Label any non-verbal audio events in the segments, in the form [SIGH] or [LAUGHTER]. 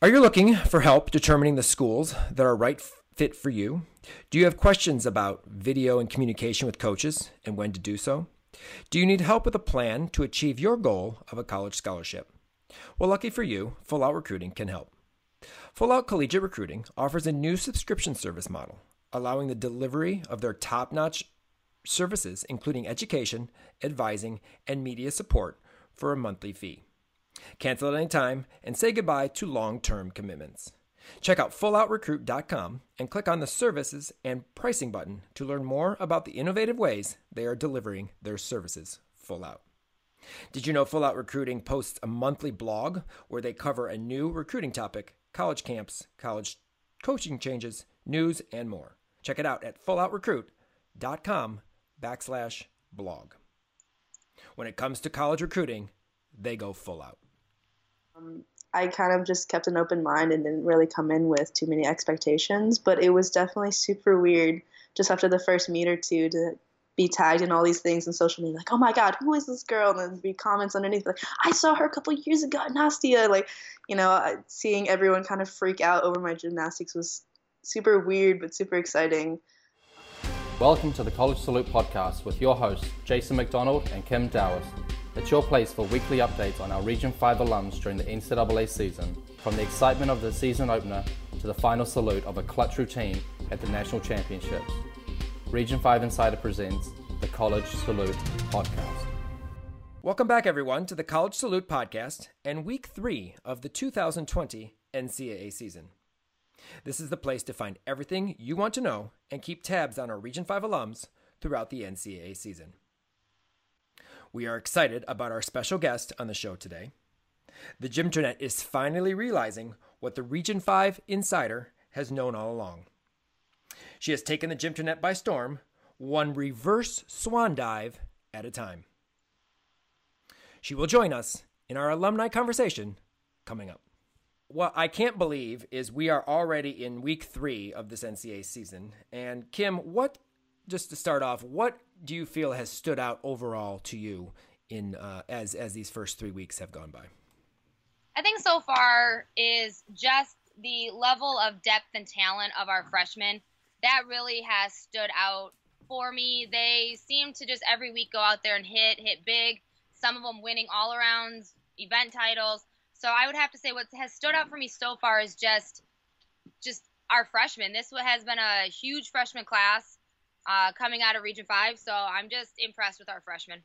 Are you looking for help determining the schools that are right fit for you? Do you have questions about video and communication with coaches and when to do so? Do you need help with a plan to achieve your goal of a college scholarship? Well, lucky for you, Full Out Recruiting can help. Full Out Collegiate Recruiting offers a new subscription service model, allowing the delivery of their top notch services, including education, advising, and media support, for a monthly fee. Cancel at any time and say goodbye to long term commitments. Check out fulloutrecruit.com and click on the services and pricing button to learn more about the innovative ways they are delivering their services full out. Did you know Full Out Recruiting posts a monthly blog where they cover a new recruiting topic, college camps, college coaching changes, news, and more? Check it out at fulloutrecruit.com backslash blog. When it comes to college recruiting, they go full out. Um, I kind of just kept an open mind and didn't really come in with too many expectations, but it was definitely super weird just after the first meet or two to be tagged in all these things in social media, like, oh my God, who is this girl? And then be comments underneath, like, I saw her a couple years ago at Nastia. Like, you know, seeing everyone kind of freak out over my gymnastics was super weird, but super exciting. Welcome to the College Salute podcast with your hosts, Jason McDonald and Kim Dowers. It's your place for weekly updates on our Region 5 alums during the NCAA season, from the excitement of the season opener to the final salute of a clutch routine at the National Championships. Region 5 Insider presents the College Salute podcast. Welcome back, everyone, to the College Salute podcast and week three of the 2020 NCAA season. This is the place to find everything you want to know and keep tabs on our Region 5 alums throughout the NCAA season. We are excited about our special guest on the show today. The Jim Gymternet is finally realizing what the Region 5 insider has known all along. She has taken the Jim Gymternet by storm, one reverse swan dive at a time. She will join us in our alumni conversation coming up. What I can't believe is we are already in week three of this NCAA season. And Kim, what, just to start off, what do you feel has stood out overall to you in uh, as as these first three weeks have gone by? I think so far is just the level of depth and talent of our freshmen. That really has stood out for me. They seem to just every week go out there and hit, hit big. Some of them winning all around event titles. So I would have to say what has stood out for me so far is just just our freshmen. This has been a huge freshman class uh, coming out of Region 5. So I'm just impressed with our freshmen.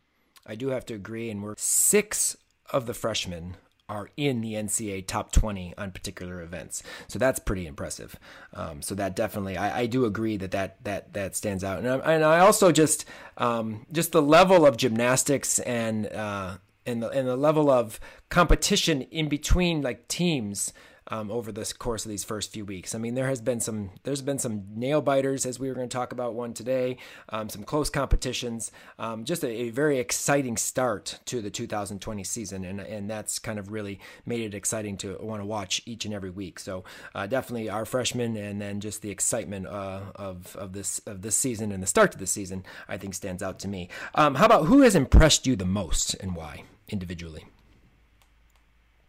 I do have to agree, and we're six of the freshmen are in the NCAA top 20 on particular events. So that's pretty impressive. Um, so that definitely, I, I, do agree that that, that, that stands out. And I, and I also just, um, just the level of gymnastics and, uh, and the, and the level of competition in between like teams um, over the course of these first few weeks. I mean, there has been some there's been some nail biters as we were going to talk about one today, um, some close competitions, um, just a, a, very exciting start to the 2020 season, and and that's kind of really made it exciting to want to watch each and every week. So uh, definitely our freshmen, and then just the excitement uh, of of this of this season and the start to the season, I think stands out to me. Um, how about who has impressed you the most and why individually?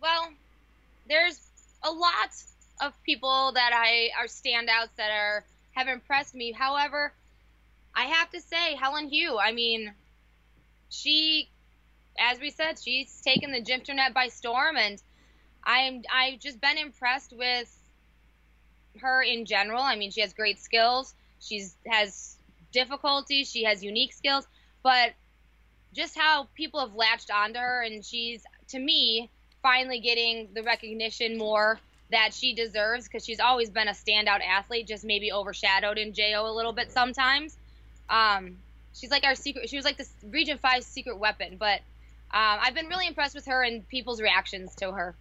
Well, there's a lot of people that I are standouts that are have impressed me. However, I have to say Helen Hu. I mean, she, as we said, she's taken the Gymternet by storm, and I'm I've just been impressed with her in general. I mean, she has great skills. She's has difficulties. She has unique skills, but just how people have latched onto her, and she's to me finally getting the recognition more that she deserves because she's always been a standout athlete, just maybe overshadowed in JO a little bit sometimes. Um, she's like our secret. She was like the Region Five secret weapon, but um, I've been really impressed with her and people's reactions to her.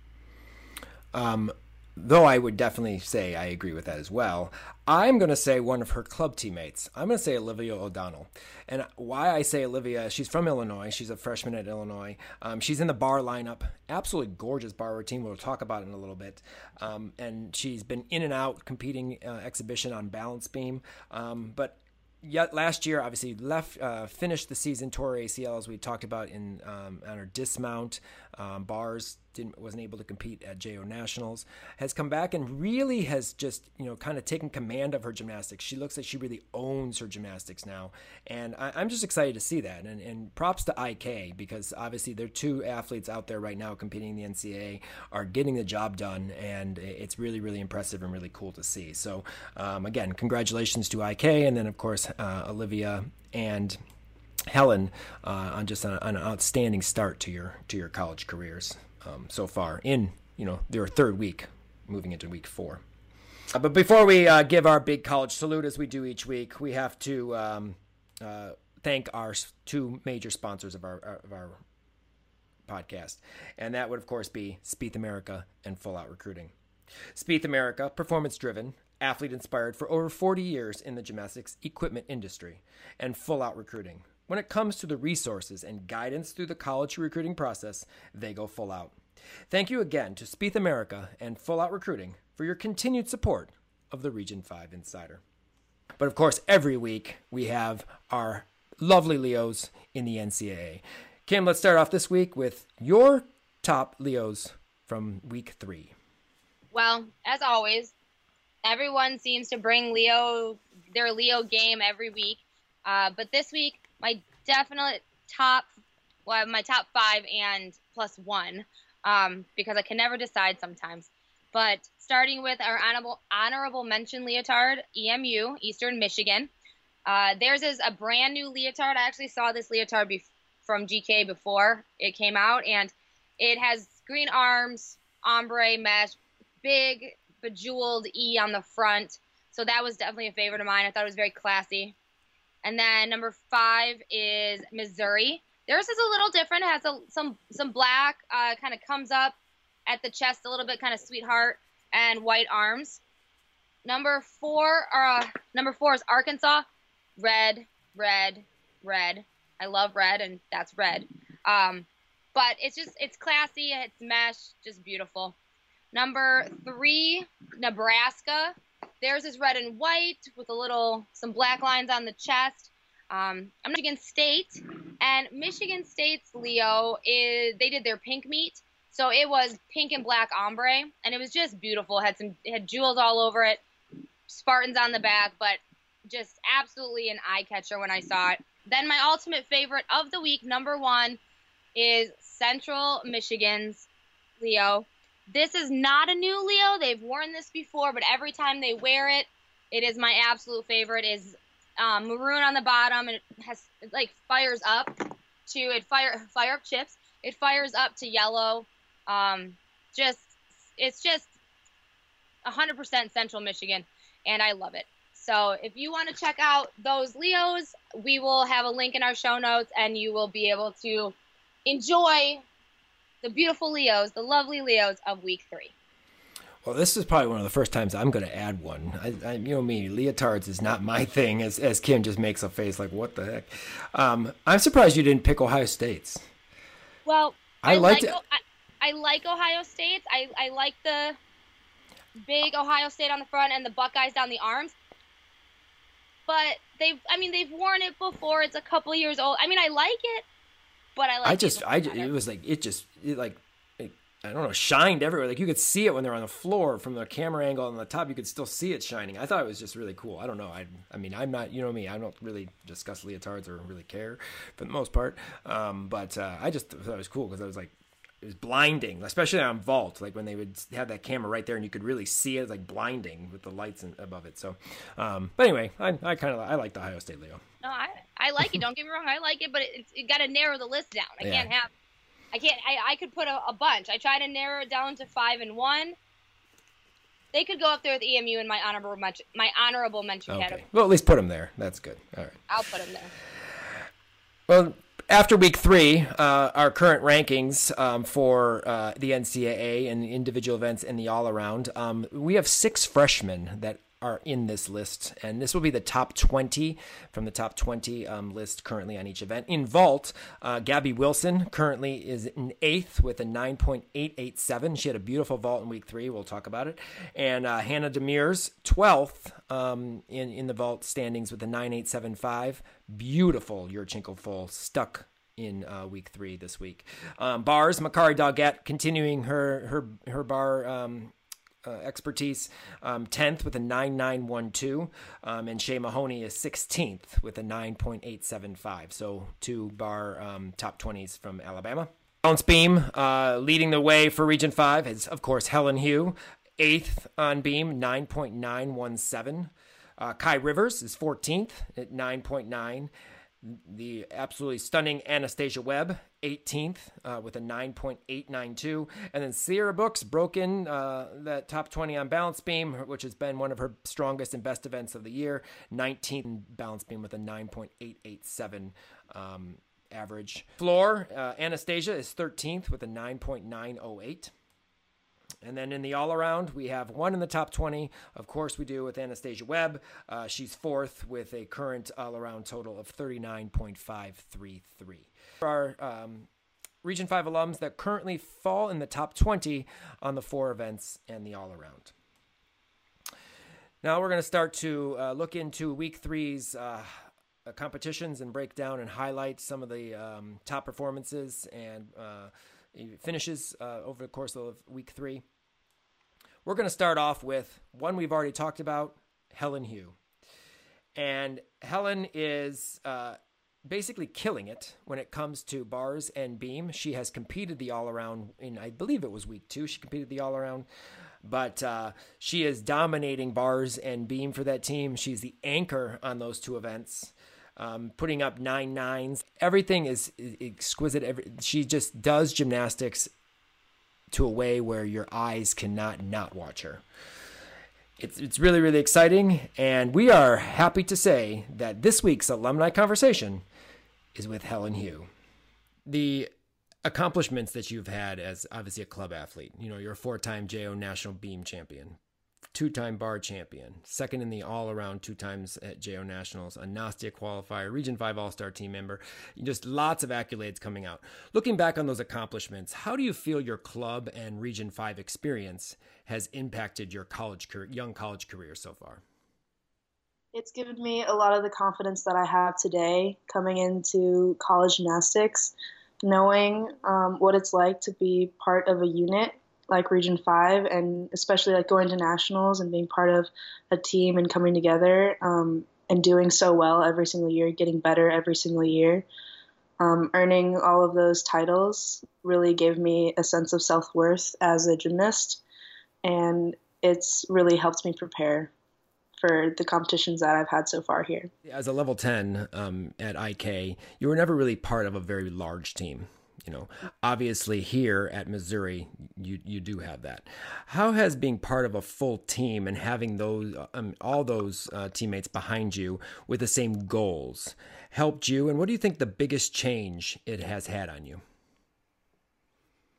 Um, though I would definitely say I agree with that as well. I'm going to say one of her club teammates. I'm going to say Olivia O'Donnell. And why I say Olivia, she's from Illinois. She's a freshman at Illinois. Um, she's in the bar lineup. Absolutely gorgeous bar routine. We'll talk about it in a little bit. Um, and she's been in and out competing uh, exhibition on balance beam. Um, but yet last year, obviously left uh, finished the season tore ACL as we talked about in um, on her dismount um, bars didn't wasn't able to compete at JO Nationals, has come back and really has just you know kind of taken command of her gymnastics. She looks like she really owns her gymnastics now, and I, am just excited to see that. And, and props to IK because obviously there are two athletes out there right now competing in the NCAA are getting the job done, and it's really really impressive and really cool to see. So um, again, congratulations to IK, and then of course uh, Olivia and Helen uh, on just an, an, outstanding start to your to your college careers um, so far in you know their third week, moving into week four. Uh, but before we uh, give our big college salute as we do each week, we have to um, uh, thank our two major sponsors of our of our podcast, and that would of course be Spieth America and Full Out Recruiting. Spieth America, performance driven, athlete inspired for over 40 years in the gymnastics equipment industry, and Full Out Recruiting when it comes to the resources and guidance through the college recruiting process, they go full out. Thank you again to Spieth America and Full Out Recruiting for your continued support of the Region 5 Insider. But of course, every week we have our lovely Leos in the NCAA. Kim, let's start off this week with your top Leos from week three. Well, as always, everyone seems to bring Leo their Leo game every week. Uh, but this week, my definite top, well, my top five and plus one, um, because I can never decide sometimes. But starting with our honorable, honorable mention leotard, EMU, Eastern Michigan. Uh, theirs is a brand new leotard. I actually saw this leotard be- from GK before it came out, and it has green arms, ombre mesh, big bejeweled E on the front. So that was definitely a favorite of mine. I thought it was very classy. And then number five is Missouri. Theirs is a little different. It has a, some some black, uh, kind of comes up at the chest a little bit, kind of sweetheart, and white arms. Number four, uh, number four is Arkansas. Red, red, red. I love red, and that's red. Um, but it's just it's classy. It's mesh, just beautiful. Number three, Nebraska. Theirs is red and white with a little some black lines on the chest. Um, I'm Michigan State, and Michigan State's Leo is they did their pink meet, so it was pink and black ombre, and it was just beautiful. Had some had jewels all over it, Spartans on the back, but just absolutely an eye catcher when I saw it. Then my ultimate favorite of the week, number one, is Central Michigan's Leo. This is not a new Leo. They've worn this before, but every time they wear it, it is my absolute favorite. Is um, maroon on the bottom and it has it like fires up to it fire fire up chips. It fires up to yellow. Um, just it's just 100% Central Michigan, and I love it. So if you want to check out those Leos, we will have a link in our show notes, and you will be able to enjoy the beautiful Leos, the lovely Leos of week three. Well, this is probably one of the first times I'm going to add one. I, I, you know me, leotards is not my thing. As as Kim just makes a face like, "What the heck?" Um, I'm surprised you didn't pick Ohio State's. Well, I, I like I, I, like Ohio State's. I I like the big Ohio State on the front and the Buckeyes down the arms. But they've, I mean, they've worn it before. It's a couple years old. I mean, I like it, but I like. I just, I it was like it just it like it, I don't know shined everywhere. Like you could see it when they're on the floor from the camera angle on the top. You could still see it shining. I thought it was just really cool. I don't know. I I mean I'm not you know me. I don't really discuss leotards or really care for the most part. Um, but uh, I just thought it was cool because I was like it was blinding, especially on vault. Like when they would have that camera right there and you could really see it, like blinding with the lights above it. So, um, but anyway, I, I kind of I like the Ohio State Leo. No, I I like it. [LAUGHS] Don't get me wrong, I like it, but it, it got to narrow the list down. I yeah. can't have, I can't. I, I could put a, a bunch. I try to narrow it down to five and one. They could go up there with EMU in my honorable mention, my honorable mention okay. category. Well, at least put them there. That's good. All right. I'll put them there. Well, after week three, uh, our current rankings um, for uh, the NCAA and the individual events and the all around, um, we have six freshmen that are in this list, and this will be the top 20 from the top 20 um, list currently on each event. In vault, uh, Gabby Wilson currently is in eighth with a 9.887. She had a beautiful vault in week three. We'll talk about it. And uh, Hannah Demirs, 12th um, in in the vault standings with a 9.875. Beautiful Yurchenko full stuck in uh, week three this week. Um, bars, Makarri Doggette continuing her her her bar um, uh, expertise, um, 10th with a 9912, um, and Shea Mahoney is 16th with a 9.875. So two bar um, top 20s from Alabama. Balance beam uh, leading the way for Region 5 is, of course, Helen Hu, 8th on beam, 9.917. Uh, Kai Rivers is 14th at 9.9 the absolutely stunning Anastasia Webb, 18th uh, with a 9.892. And then Sierra Brooks broke in uh, that top 20 on balance beam, which has been one of her strongest and best events of the year. 19th balance beam with a 9.887 um, average. Floor, uh, Anastasia is 13th with a 9.908. And then in the all around, we have one in the top 20. Of course, we do with Anastasia Webb. Uh, she's fourth with a current all around total of 39.533. Our um, Region 5 alums that currently fall in the top 20 on the four events and the all around. Now we're going to start to uh, look into week three's uh, competitions and break down and highlight some of the um, top performances and uh, finishes uh, over the course of week three. We're going to start off with one we've already talked about Helen Hu. And Helen is uh, basically killing it when it comes to bars and beam. She has competed the all around in, I believe it was week two, she competed the all around. But uh, she is dominating bars and beam for that team. She's the anchor on those two events. Um, putting up nine nines. Everything is exquisite. Every, she just does gymnastics to a way where your eyes cannot not watch her. It's, it's really, really exciting. And we are happy to say that this week's alumni conversation is with Helen Hu. The accomplishments that you've had as obviously a club athlete, you know, you're a four time JO national beam champion, two time bar champion, second in the all around two times at JO Nationals, a Nastia qualifier, Region 5 All Star team member. Just lots of accolades coming out. Looking back on those accomplishments, how do you feel your club and Region 5 experience has impacted your college career, young college career so far? It's given me a lot of the confidence that I have today coming into college gymnastics, knowing um, what it's like to be part of a unit like Region 5 and especially like going to nationals and being part of a team and coming together um, and doing so well every single year, getting better every single year. Um, earning all of those titles really gave me a sense of self worth as a gymnast, and it's really helped me prepare for the competitions that I've had so far here. As a level 10 um, at IK, you were never really part of a very large team you know. Obviously here at missouri you you do have that. How has being part of a full team and having those um, all those uh, teammates behind you with the same goals helped you? And what do you think the biggest change it has had on you?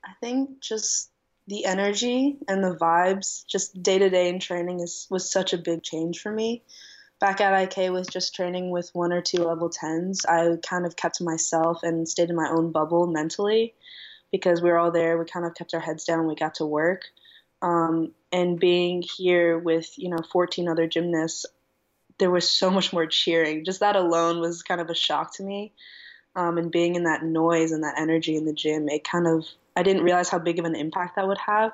I think just the energy and the vibes just day to day in training is was such a big change for me back at IK with just training with one or two level 10s, I kind of kept to myself and stayed in my own bubble mentally because we were all there. We kind of kept our heads down. We got to work. Um, and being here with, you know, 14 other gymnasts, there was so much more cheering. Just that alone was kind of a shock to me. Um, and being in that noise and that energy in the gym, it kind of, I didn't realize how big of an impact that would have.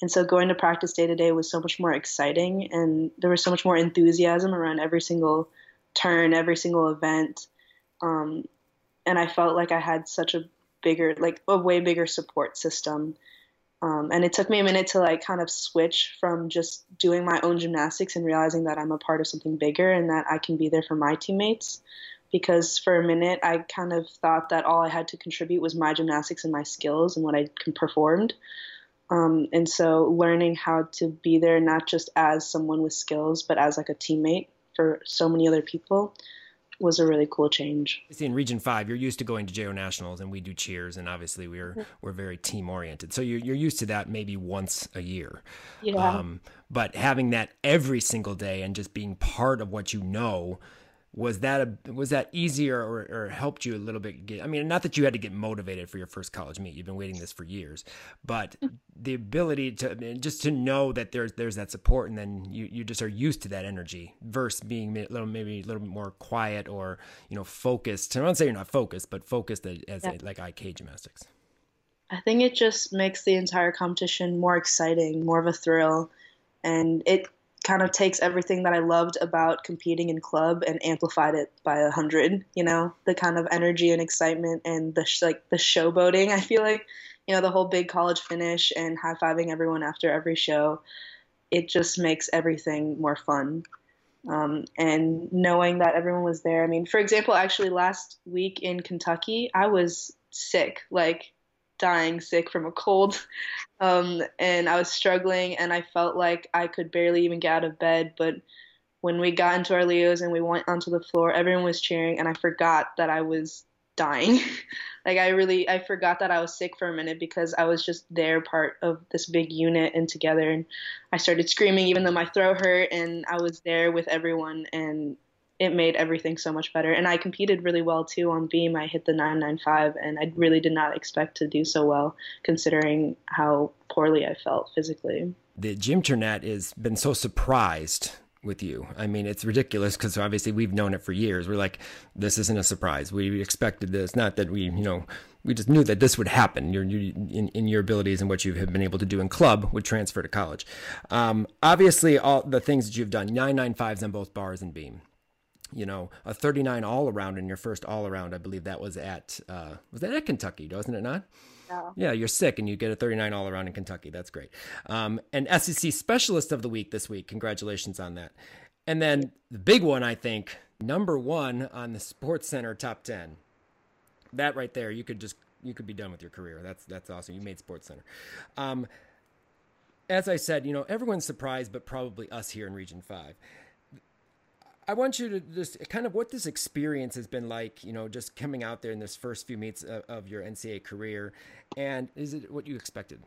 And so going to practice day to day was so much more exciting, and there was so much more enthusiasm around every single turn, every single event. Um, and I felt like I had such a bigger, like a way bigger support system. Um, and it took me a minute to like kind of switch from just doing my own gymnastics and realizing that I'm a part of something bigger and that I can be there for my teammates. Because for a minute, I kind of thought that all I had to contribute was my gymnastics and my skills and what I performed. Um, and so learning how to be there not just as someone with skills, but as like a teammate for so many other people was a really cool change. See, in Region Five, you're used to going to JO Nationals, and we do cheers, and obviously we're mm-hmm. we're very team oriented. So you're you're used to that maybe once a year. Yeah. Um, but having that every single day and just being part of what you know, was that a, was that easier or, or helped you a little bit get i mean not that you had to get motivated for your first college meet you've been waiting this for years but mm. the ability to just to know that there's there's that support and then you, you just are used to that energy versus being a little maybe a little bit more quiet or you know focused. I don't say you're not focused but focused as yeah. a, like ik gymnastics. I think it just makes the entire competition more exciting more of a thrill and it kind of takes everything that I loved about competing in club and amplified it by a hundred. You know, the kind of energy and excitement and the sh- like the showboating. I feel like, you know, the whole big college finish and high fiving everyone after every show. It just makes everything more fun. Um, and knowing that everyone was there. I mean, for example, actually last week in Kentucky, I was sick. Like dying sick from a cold. Um, and I was struggling, and I felt like I could barely even get out of bed. But when we got into our Leos and we went onto the floor, everyone was cheering, and I forgot that I was dying. [LAUGHS] like I really, I forgot that I was sick for a minute because I was just there, part of this big unit and together. And I started screaming, even though my throat hurt, and I was there with everyone, and it made everything so much better. And I competed really well too on beam. I hit the 995, and I really did not expect to do so well considering how poorly I felt physically. The Gymternet has been so surprised with you. I mean, it's ridiculous because obviously we've known it for years. We're like, this isn't a surprise. We expected this. Not that we, you know, we just knew that this would happen. Your, in, in your abilities and what you have been able to do in club would transfer to college. Um, obviously, all the things that you've done, 995s on both bars and beam you know, a 39 all around in your first all around. I believe that was at uh, was that at Kentucky, wasn't it not? Yeah. yeah, you're sick and you get a 39 all around in Kentucky. That's great. Um, and SEC Specialist of the Week this week. Congratulations on that. And then the big one, I think, number one on the Sports Center top 10. That right there, you could just you could be done with your career. That's that's awesome. You made Sports Center. Um, as I said, you know, everyone's surprised, but probably us here in Region Five. I want you to just kind of what this experience has been like, you know, just coming out there in this first few meets of, of your NCAA career. And is it what you expected?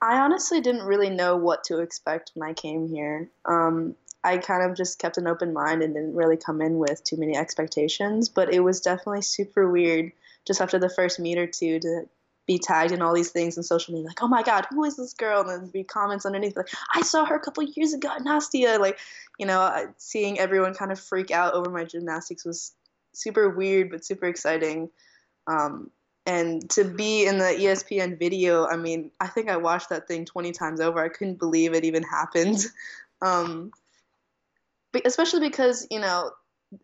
I honestly didn't really know what to expect when I came here. Um, I kind of just kept an open mind and didn't really come in with too many expectations, but it was definitely super weird just after the first meet or two to be tagged in all these things in social media, like, oh my God, who is this girl? And then be comments underneath, like, I saw her a couple years ago at Nastia. Like, you know, seeing everyone kind of freak out over my gymnastics was super weird, but super exciting. Um, and to be in the ESPN video, I mean, I think I watched that thing 20 times over. I couldn't believe it even happened. [LAUGHS] Um, especially because, you know,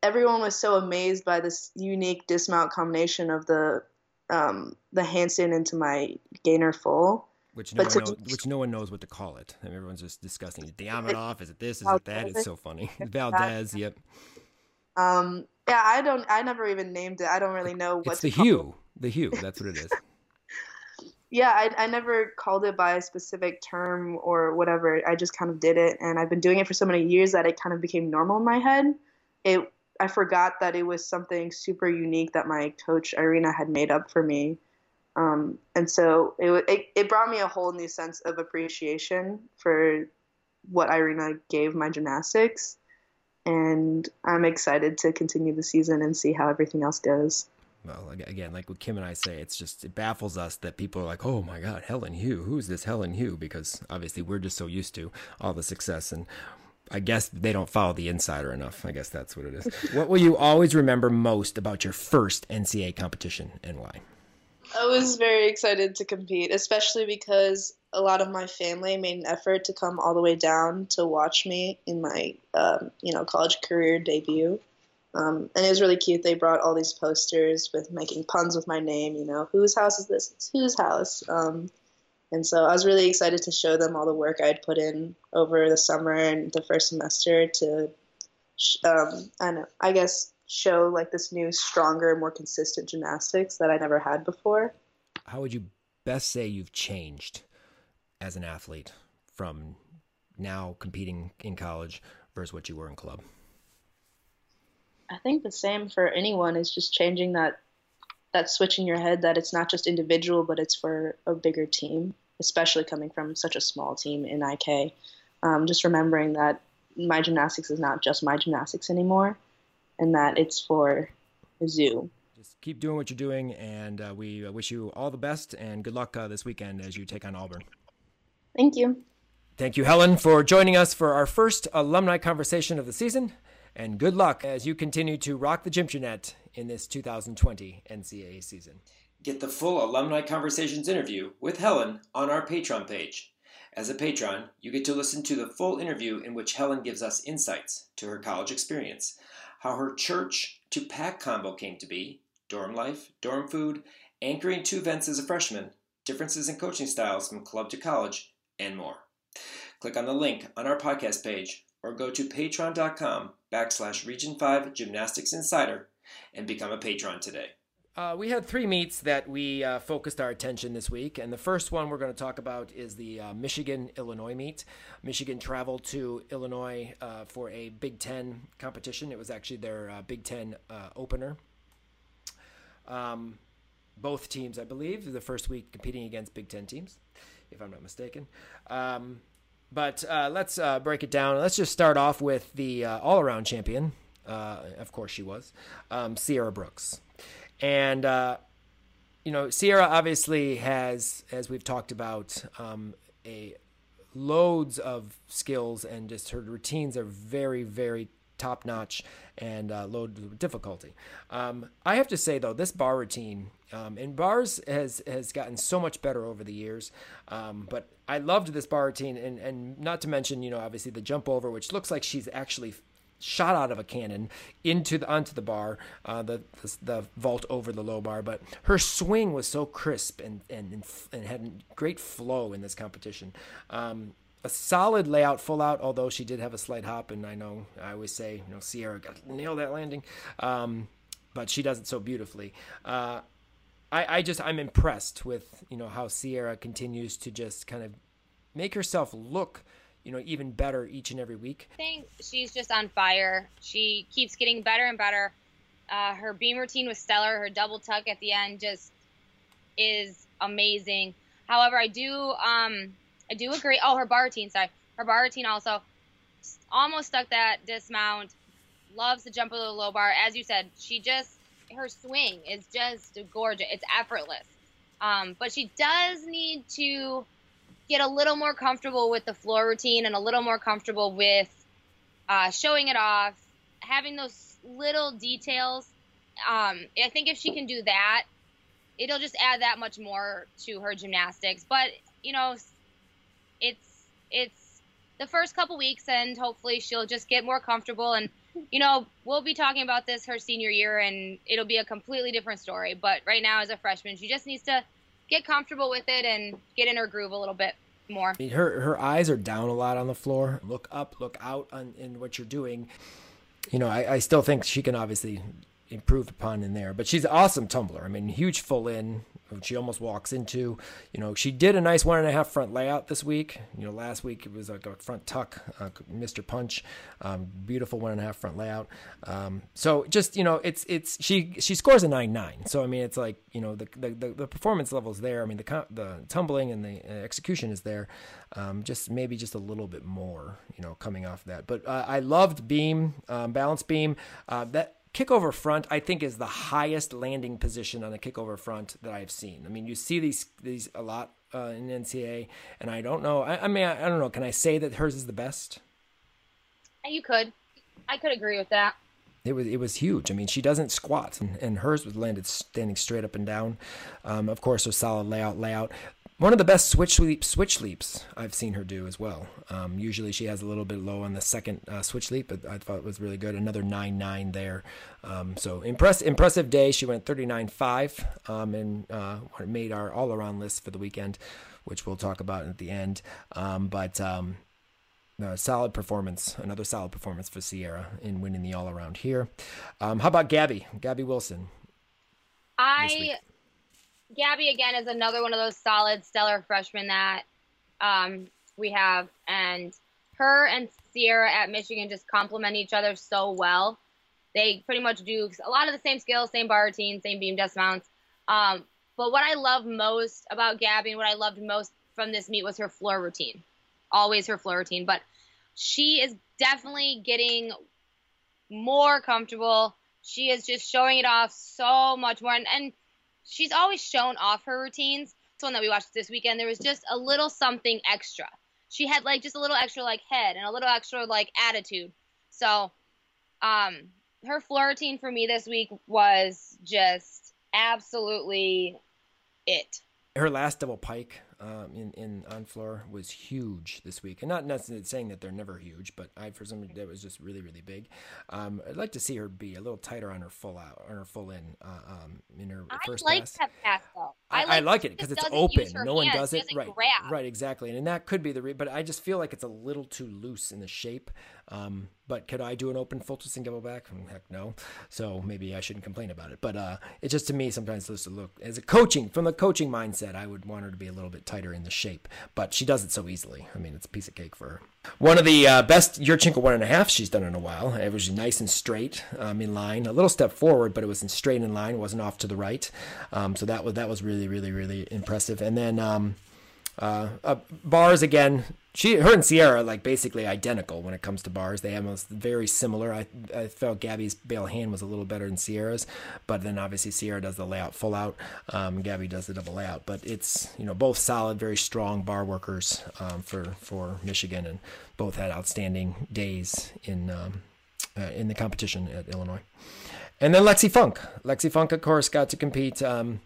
everyone was so amazed by this unique dismount combination of the um, the handstand into my gainer full. Which no, one knows, which no one knows what to call it. I mean, everyone's just discussing it. Diamidov, is it this? Is it that? It's so funny. [LAUGHS] Valdez, yep. Um, yeah, I don't. I never even named it. I don't really know what. It's the hue. The hue. That's what it is. [LAUGHS] [LAUGHS] yeah, I, I never called it by a specific term or whatever. I just kind of did it, and I've been doing it for so many years that it kind of became normal in my head. It I forgot that it was something super unique that my coach Irina had made up for me. Um, and so it, it, it brought me a whole new sense of appreciation for what Irina gave my gymnastics. And I'm excited to continue the season and see how everything else goes. Well, again, like what Kim and I say, it's just, it baffles us that people are like, oh my God, Helen Hu, who's this Helen Hu? Because obviously we're just so used to all the success and I guess they don't follow the insider enough. I guess that's what it is. what will you always remember most about your first NCAA competition and why? I was very excited to compete, especially because a lot of my family made an effort to come all the way down to watch me in my, um, you know, college career debut. Um, and it was really cute. They brought all these posters with making puns with my name. You know, whose house is this? It's whose house. Um, and so I was really excited to show them all the work I'd put in over the summer and the first semester to, um, I, know, I guess, show like this new, stronger, more consistent gymnastics that I never had before. How would you best say you've changed as an athlete from now competing in college versus what you were in club? I think the same for anyone is just changing that that switch in your head that it's not just individual, but it's for a bigger team, especially coming from such a small team in IK. Um, just remembering that my gymnastics is not just my gymnastics anymore. and that it's for the zoo. Just keep doing what you're doing, and uh, we uh, wish you all the best and good luck uh, this weekend as you take on Auburn. Thank you. Thank you, Helen, for joining us for our first alumni conversation of the season. And good luck as you continue to rock the Gymternet in this 2020 NCAA season. Get the full Alumni Conversations interview with Helen on our Patreon page. As a patron, you get to listen to the full interview in which Helen gives us insights to her college experience, how her church to pack combo came to be, dorm life, dorm food, anchoring two events as a freshman, differences in coaching styles from club to college, and more. Click on the link on our podcast page or go to patreon.com backslash region 5 gymnastics insider and become a patron today. Uh, we had three meets that we uh, focused our attention this week, and the first one we're going to talk about is the uh, Michigan Illinois meet. Michigan traveled to Illinois uh, for a Big Ten competition. It was actually their uh, Big Ten uh, opener. Um, both teams, I believe, the first week competing against Big Ten teams, if I'm not mistaken. Um, but let's break it down. Let's just start off with the all-around champion. of course, she was um, Sierra Brooks. And, uh, you know, Sierra obviously has, as we've talked about, um, a loads of skills and just her routines are very, very top notch and uh, difficulty. Um, I have to say though, this bar routine um, and bars has has gotten so much better over the years. Um, but I loved this bar routine, and and not to mention, you know, obviously the jump over, which looks like she's actually shot out of a cannon into the onto the bar, uh, the, the, the vault over the low bar. But her swing was so crisp and and and had great flow in this competition. Um, a solid layout, full out. Although she did have a slight hop, and I know I always say, you know, Sierra got nail that landing, um, but she does it so beautifully. Uh, I, I just I'm impressed with you know how Sierra continues to just kind of make herself look you know even better each and every week. I think she's just on fire. She keeps getting better and better. Uh, her beam routine was stellar. Her double tuck at the end just is amazing. However, I do um I do agree. Oh, her bar routine, sorry, her bar routine also almost stuck that dismount. Loves to jump over the low bar. As you said, she just her swing is just gorgeous. It's effortless. Um, but she does need to get a little more comfortable with the floor routine and a little more comfortable with uh, showing it off, having those little details. Um, I think if she can do that, it'll just add that much more to her gymnastics. But you know, it's it's the first couple weeks, and hopefully she'll just get more comfortable. And you know, we'll be talking about this her senior year, and it'll be a completely different story. But right now, as a freshman, she just needs to get comfortable with it and get in her groove a little bit more. I mean, her her eyes are down a lot on the floor. Look up, look out on in what you're doing. You know, I, I still think she can obviously improve upon in there. But she's an awesome tumbler. I mean, huge full in, she almost walks into. You know, she did a nice one and a half front layout this week. You know, last week it was like a front tuck, uh, Mr. Punch, um, beautiful one and a half front layout. Um, so just you know, it's it's she she scores a nine nine. So I mean, it's like you know the the, the, performance levels there. I mean, the the tumbling and the uh, execution is there. Um, just maybe just a little bit more, you know, coming off that. But uh, I loved beam, um, balance beam. Uh, that kickover front, I think, is the highest landing position on a kickover front that I've seen. I mean, you see these these a lot uh, in NCAA, and I don't know. I, I mean, I, I, don't know. Can I say that hers is the best? You could. I could agree with that. It was it was huge. I mean, she doesn't squat, and, and hers was landed standing straight up and down. Um, of course, a solid layout layout. One of the best switch leap switch leaps I've seen her do as well. Um, usually she has a little bit low on the second uh, switch leap, but I thought it was really good. Another nine nine there. Um, so impress, impressive day. She went thirty nine five um, and uh, made our all around list for the weekend, which we'll talk about at the end. Um, but um, solid performance, another solid performance for Sierra in winning the all around here. Um, how about Gabby? Gabby Wilson. I Gabby again is another one of those solid, stellar freshmen that um, we have, and her and Sierra at Michigan just complement each other so well. They pretty much do a lot of the same skills, same bar routine, same beam dismounts. Um, but what I love most about Gabby and what I loved most from this meet was her floor routine. Always her floor routine, but she is definitely getting more comfortable. She is just showing it off so much more. And, and she's always shown off her routines. This one that we watched this weekend, there was just a little something extra. She had like just a little extra like head and a little extra like attitude. So, um, her floor routine for me this week was just absolutely it. Her last double pike um, in in on floor was huge this week, and not necessarily saying that they're never huge, but I for some that was just really really big. Um, I'd like to see her be a little tighter on her full out on her full in uh, um, in her I first like pass. that pass though. I, like, I like it because it's open. No one does it. Right. grab. Right. Exactly. And and, that could be the. Re- but I just feel like it's a little too loose in the shape. Um, but could I do an open full twisting double back? Mm, Heck no. So maybe I shouldn't complain about it. But uh, it just to me sometimes just to look as a coaching from the coaching mindset, I would want her to be a little bit tighter in the shape. But she does it so easily. I mean, it's a piece of cake for her. One of the uh, best Yurchenko one and a half she's done in a while. It was nice and straight um, in line. A little step forward, but it was in straight in line. Wasn't off to the right. Um, so that was that was really really really impressive. And then. Um, uh, uh, bars again. She, her, and Sierra are like basically identical when it comes to bars. They almost very similar. I, I felt Gabby's bail hand was a little better than Sierra's, but then obviously Sierra does the layout full out. Um, Gabby does the double layout, but it's you know both solid, very strong bar workers um, for for Michigan, and both had outstanding days in um, uh, in the competition at Illinois. And then Lexi Funk. Lexi Funk, of course, got to compete. Um,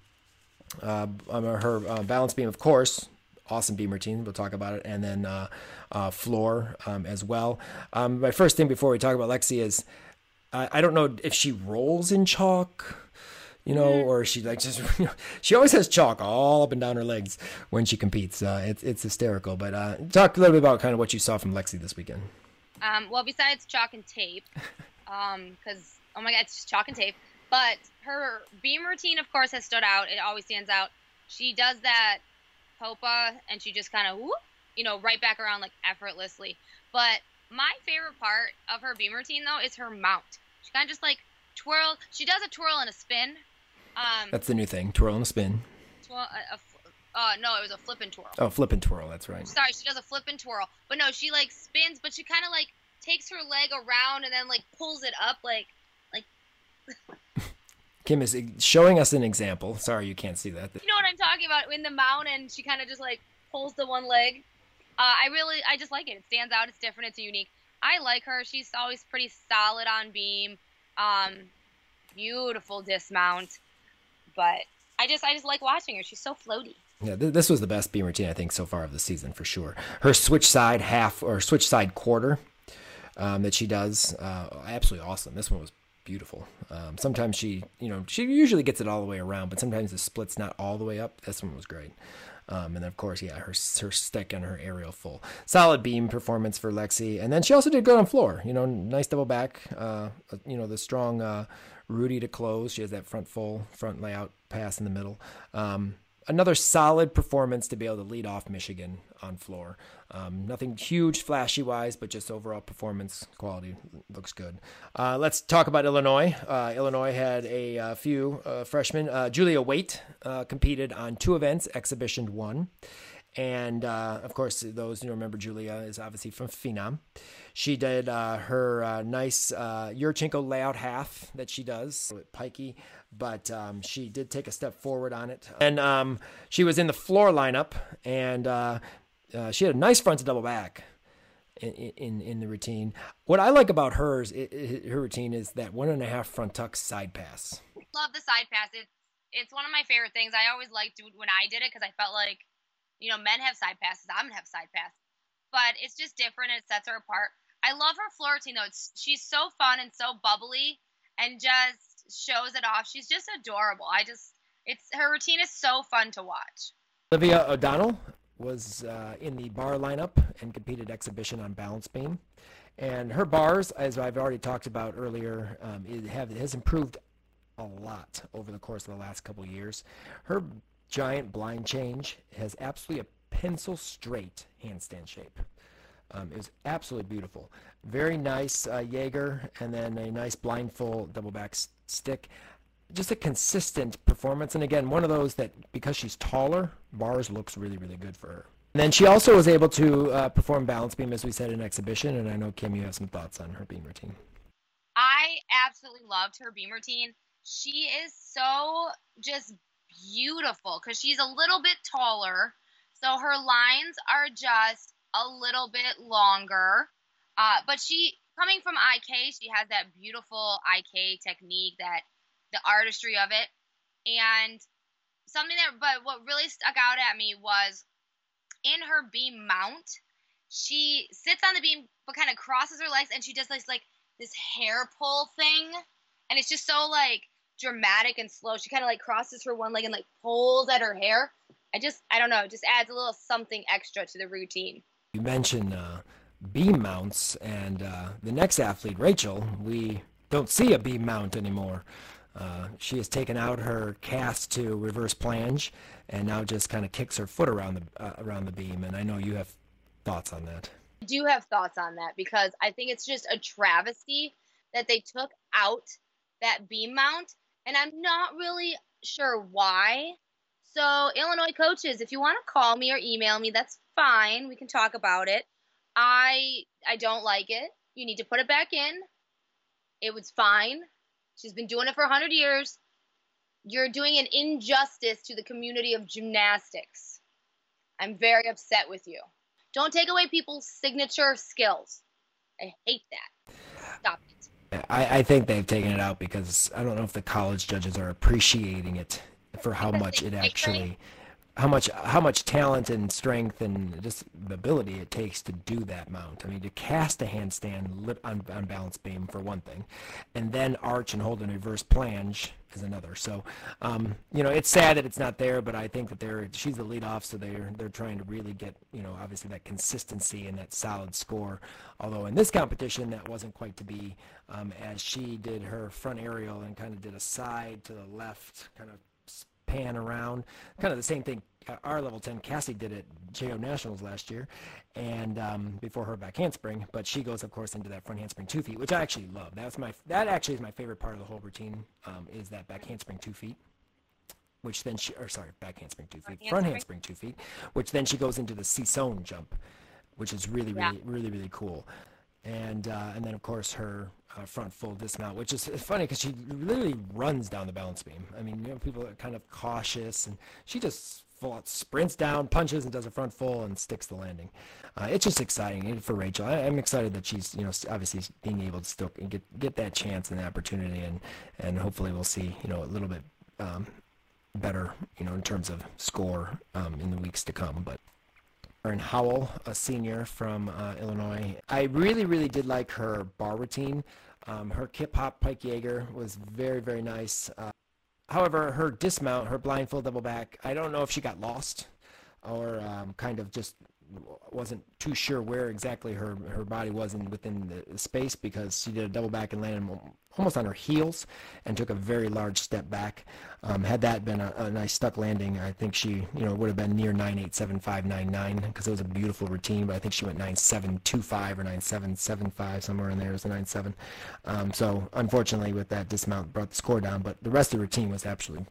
uh, her uh, balance beam, of course, awesome beam routine. We'll talk about it, and then uh, uh, floor um, as well. Um, my first thing before we talk about Lexi is I, I don't know if she rolls in chalk, you know, or she like just [LAUGHS] you know, she always has chalk all up and down her legs when she competes. Uh, it's it's hysterical. But uh, talk a little bit about kind of what you saw from Lexi this weekend. Um, well, besides chalk and tape, [LAUGHS] because oh my god, it's just chalk and tape. But her beam routine, of course, has stood out. It always stands out. She does that popa, and she just kind of whoop, you know, right back around like effortlessly. But my favorite part of her beam routine though is her mount. She kind of just like twirl. She does a twirl and a spin. Um, That's the new thing: twirl and spin. twirl, a, a, uh, no, it was a flip and twirl. Oh, flip and twirl. That's right. Sorry, she does a flip and twirl. But no, she like spins, but she kind of like takes her leg around and then like pulls it up like like [LAUGHS] Kim is showing us an example. Sorry, you can't see that. you know what I'm talking about in the mount and she kind of just like pulls the one leg. Uh, I really I just like it. It stands out. It's different. It's unique. I like her. She's always pretty solid on beam. Um, beautiful dismount. But I just I just like watching her. She's so floaty. Yeah, th- this was the best beam routine I think so far of the season for sure. Her switch side half or switch side quarter um, that she does, uh, absolutely awesome. This one was beautiful. Um, sometimes she, you know, she usually gets it all the way around, but sometimes the split's not all the way up. This one was great. Um, and of course, yeah, her her stick and her aerial full, solid beam performance for Lexi. And then she also did good on floor. You know, nice double back. Uh, you know, the strong uh, Rudy to close. She has that front full front layout pass in the middle. Um, another solid performance to be able to lead off Michigan on floor. Um, nothing huge, flashy wise, but just overall performance quality looks good. Uh, let's talk about Illinois. Uh, Illinois had a, uh few uh, freshmen. Uh, Julia Waite uh, competed on two events, Exhibition One. And of course, those who remember Julia is obviously from Phenom. She did her nice Yurchenko layout half that she does with Pikey, but um, she did take a step forward on it. And um, she was in the floor lineup, and uh, uh, she had a nice front to double back in, in in the routine. What I like about hers, i i her routine, is that one and a half front tuck side pass. Love the side pass. It's it's one of my favorite things. I always liked when I did it because I felt like, you know, men have side passes. I'm gonna have side pass, but it's just different. It sets her apart. I love her floor routine though. It's she's so fun and so bubbly and just shows it off. She's just adorable. I just it's her routine is so fun to watch. Olivia O'Donnell was uh, in the bar lineup and competed exhibition on balance beam. And her bars, as I've already talked about earlier, um, it have, has improved a lot over the course of the last couple years. Her giant blind change has absolutely a pencil straight handstand shape. Um, it was absolutely beautiful. Very nice uh, Jaeger, and then a nice blindfold double back stick. Just a consistent performance, and again, one of those that because she's taller, bars looks really, really good for her. And then she also was able to uh, perform balance beam, as we said in exhibition. And I know Kim, you have some thoughts on her beam routine. I absolutely loved her beam routine. She is so just beautiful because she's a little bit taller, so her lines are just a little bit longer. Uh, but she, coming from IK, she has that beautiful IK technique, that the artistry of it, and something that. But what really stuck out at me was in her beam mount, she sits on the beam but kind of crosses her legs and she does this like this hair pull thing, and it's just so like dramatic and slow. She kind of like crosses her one leg and like pulls at her hair. I just, I don't know, just adds a little something extra to the routine. You mentioned uh, beam mounts, and uh, the next athlete, Rachel, we don't see a beam mount anymore. Uh, she has taken out her cast to reverse planche, and now just kind of kicks her foot around the uh, around the beam. And I know you have thoughts on that. I do have thoughts on that because I think it's just a travesty that they took out that beam mount and I'm not really sure why. So, Illinois coaches, if you want to call me or email me, that's fine. We can talk about it. I I don't like it. You need to put it back in. It was fine. She's been doing it for 100 years. You're doing an injustice to the community of gymnastics. I'm very upset with you. Don't take away people's signature skills. I hate that. Stop it. I, I think they've taken it out because I don't know if the college judges are appreciating it for how much it actually how much how much talent and strength and just ability it takes to do that mount. I mean, to cast a handstand lip on, on balance beam for one thing, and then arch and hold in reverse planche is another. So, um, you know, it's sad that it's not there, but I think that they're she's the lead off, so they're they're trying to really get you know obviously that consistency and that solid score. Although in this competition that wasn't quite to be, um, as she did her front aerial and kind of did a side to the left, kind of pan around. Kind of the same thing uh, our level 10 Cassie did at JO Nationals last year, and um, before her back handspring. But she goes, of course, into that front handspring two feet, which I actually love. That's my that actually is my favorite part of the whole routine um, is that back handspring two feet. Which then she, or sorry, back handspring two feet, front handspring two feet, which then she goes into the sissone jump, which is really, really, yeah. really, really cool and uh, and then of course her uh, front full dismount, which is funny because she literally runs down the balance beam. I mean, you know, people are kind of cautious, and she just full out sprints down, punches, and does a front full and sticks the landing. Uh, it's just exciting for Rachel. I, am excited that she's you know obviously being able to still get get that chance and that opportunity, and and hopefully we'll see you know a little bit. Um, better, you know, in terms of score um, in the weeks to come. But Erin Howell, a senior from uh, Illinois. I really, really did like her bar routine. Um, her kip hop pike Jaeger was very, very nice. Uh, however, her dismount, her blindfold double back, I don't know if she got lost or um, kind of just wasn't too sure where exactly her, her body was in within the space because she did a double back and landed almost on her heels and took a very large step back. Um, had that been a, a, nice stuck landing, I think she you know would have been near 9.87599 because it was a beautiful routine. But I think she went 9.725 or 9.775 somewhere in there. Was a 9.7. Um, so unfortunately, with that dismount, brought the score down. But the rest of the routine was absolutely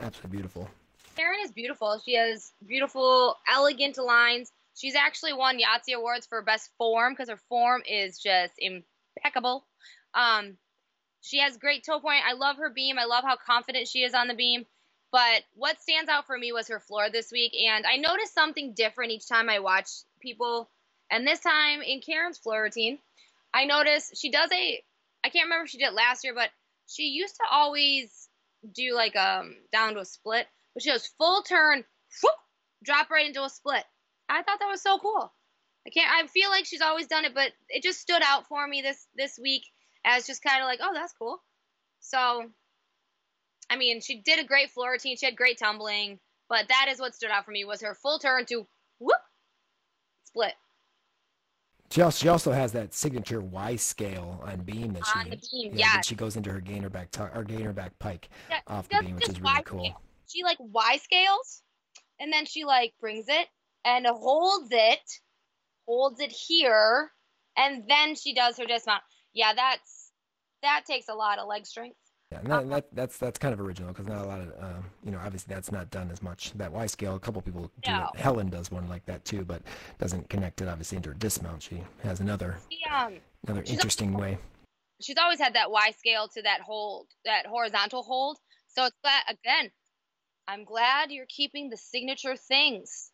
absolutely beautiful. Karen is beautiful. She has beautiful, elegant lines. She's actually won Yahtzee awards for best form because her form is just impeccable. Um, she has great toe point. I love her beam. I love how confident she is on the beam. But what stands out for me was her floor this week, and I noticed something different each time I watch people. And this time in Karen's floor routine, I noticed she does a. I can't remember if she did last year, but she used to always do like um down to a split, but she does full turn, whoop, drop right into a split. I thought that was so cool. I can't. I feel like she's always done it, but it just stood out for me this this week as just kind of like, oh, that's cool. So, I mean, she did a great floor routine. She had great tumbling, but that is what stood out for me was her full turn to whoop split. She also, she also has that signature Y scale on beam that she on the beam, yeah, yeah. she goes into her gainer back t- or gainer back pike yeah, off the beam, which is really cool. Scale. She like Y scales, and then she like brings it and holds it, holds it here, and then she does her dismount. Yeah, that's that takes a lot of leg strength. Yeah, and that, that, that's that's kind of original because not a lot of uh, you know obviously that's not done as much. That Y scale, a couple people do no. it. Helen does one like that too, but doesn't connect it obviously into her dismount. She has another she, um, another interesting way. she's always had that Y scale to that hold, that horizontal hold. So it's glad again. I'm glad you're keeping the signature things.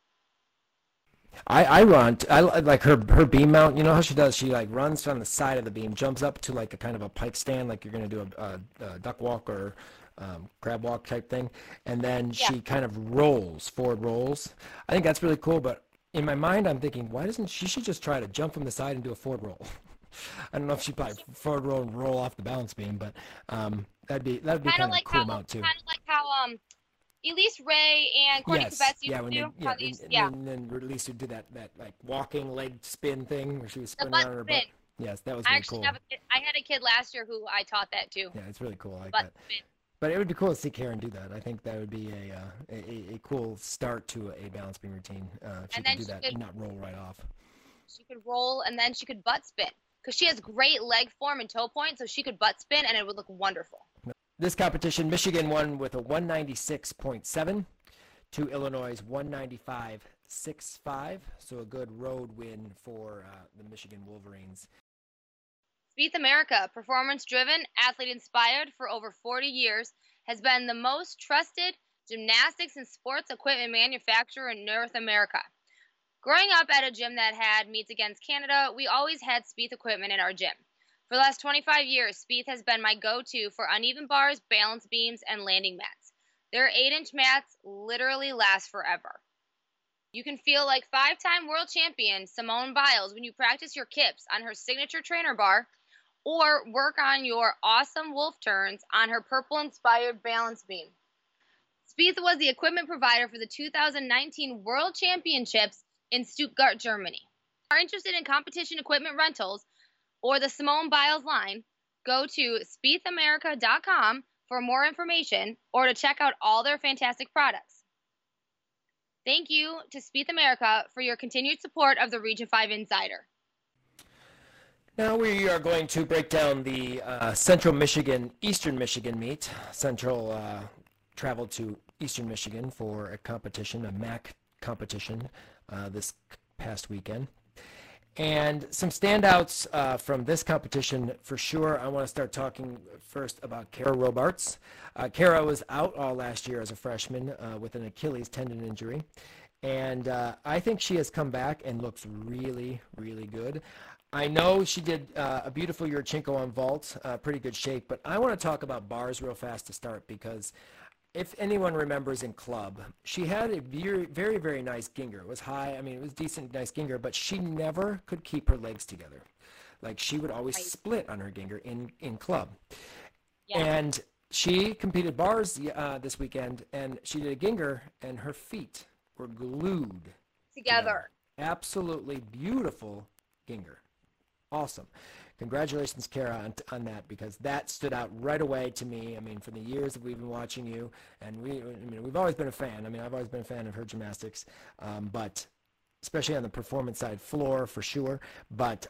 I, I run I like her her beam mount. You know how she does? She like runs on the side of the beam, jumps up to like a kind of a pike stand, like you're gonna do a, a, a duck walk or um, crab walk type thing, and then yeah. she kind of rolls forward rolls. I think that's really cool. But in my mind, I'm thinking, why doesn't she should just try to jump from the side and do a forward roll? [LAUGHS] I don't know if she probably forward roll and roll off the balance beam, but um, that'd be that'd be kind of like cool how, mount too. Kind of like how um Elise Ray and Courtney yes. Krebs used yeah, to do. They, yeah, and, yeah. And then Elise would do that, that like walking leg spin thing where she was spinning on her butt. Yes, that was really I actually cool. Have a kid, I had a kid last year who I taught that too. Yeah, it's really cool. I like butt that. Spin. But it would be cool to see Karen do that. I think that would be a uh, a, a, cool start to a balance beam routine. Uh, if she and could do she that could, and not roll right off. She could roll and then she could butt spin because she has great leg form and toe point, so she could butt spin and it would look wonderful. This competition, Michigan won with a 196.7 to Illinois' 195.65. So a good road win for uh, the Michigan Wolverines. Spieth America, performance driven, athlete inspired for over 40 years, has been the most trusted gymnastics and sports equipment manufacturer in North America. Growing up at a gym that had meets against Canada, we always had Spieth equipment in our gym. For the last 25 years, Spieth has been my go to for uneven bars, balance beams, and landing mats. Their 8 inch mats literally last forever. You can feel like five time world champion Simone Biles when you practice your kips on her signature trainer bar or work on your awesome wolf turns on her purple inspired balance beam. Spieth was the equipment provider for the 2019 World Championships in Stuttgart, Germany. If you are interested in competition equipment rentals, or the Simone Biles line, go to spiethamerica.com for more information or to check out all their fantastic products. Thank you to Spieth America for your continued support of the Region 5 Insider. Now we are going to break down the uh, Central Michigan, Eastern Michigan meet. Central uh, traveled to Eastern Michigan for a competition, a MAC competition, uh, this past weekend. And some standouts uh, from this competition for sure. I want to start talking first about Kara Robarts. Uh, Kara was out all last year as a freshman uh, with an Achilles tendon injury. And uh, I think she has come back and looks really, really good. I know she did uh, a beautiful Yurchenko on vault, uh, pretty good shape, but I want to talk about bars real fast to start because if anyone remembers in club, she had a very, very, very nice ginger. It was high. I mean, it was decent, nice ginger, but she never could keep her legs together. Like she would always right. split on her ginger in in club. Yeah. And she competed bars uh, this weekend, and she did a ginger, and her feet were glued together. together. Absolutely beautiful ginger. Awesome congratulations, Kara, on, on, that because that stood out right away to me. I mean, for the years that we've been watching you, and we, I mean, we've always been a fan. I mean, I've always been a fan of her gymnastics, um, but especially on the performance side, floor for sure. But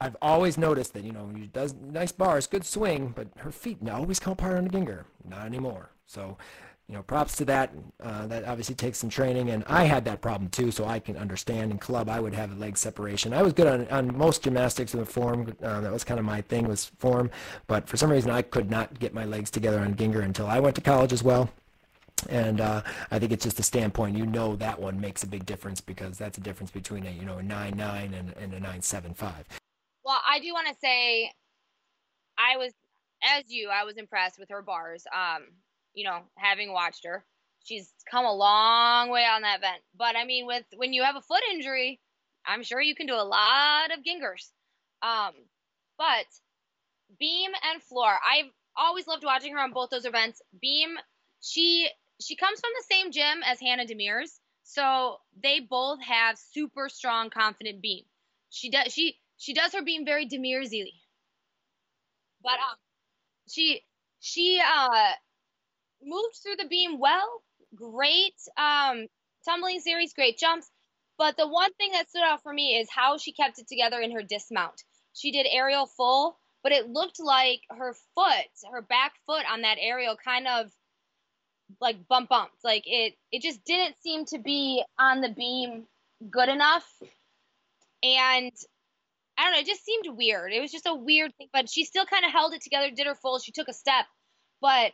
I've always noticed that you know she does nice bars, good swing, but her feet always come apart on the ginger. Not anymore. So you know, props to that. Uh, that obviously takes some training, and I had that problem too, so I can understand. In club, I would have a leg separation. I was good on, on most gymnastics in the form. Uh, that was kind of my thing was form, but for some reason I could not get my legs together on Ginger until I went to college as well. And uh, I think it's just a standpoint. You know that one makes a big difference because that's a difference between a you know a nine nine and, and a nine seven five. Well, I do want to say, I was as you, I was impressed with her bars. Um, you know, having watched her. She's come a long way on that vent. But I mean, with when you have a foot injury, I'm sure you can do a lot of gingers. Um, but beam and floor, I've always loved watching her on both those events. Beam, she she comes from the same gym as Hannah Demers, so they both have super strong, confident beam. She does she she does her beam very Demersy. But um, she she uh moved through the beam well. Great um, tumbling series, great jumps. But the one thing that stood out for me is how she kept it together in her dismount. She did aerial full, but it looked like her foot, her back foot on that aerial kind of like bump bumped. Like it it just didn't seem to be on the beam good enough. And I don't know, it just seemed weird. It was just a weird thing, but she still kind of held it together, did her full. She took a step, but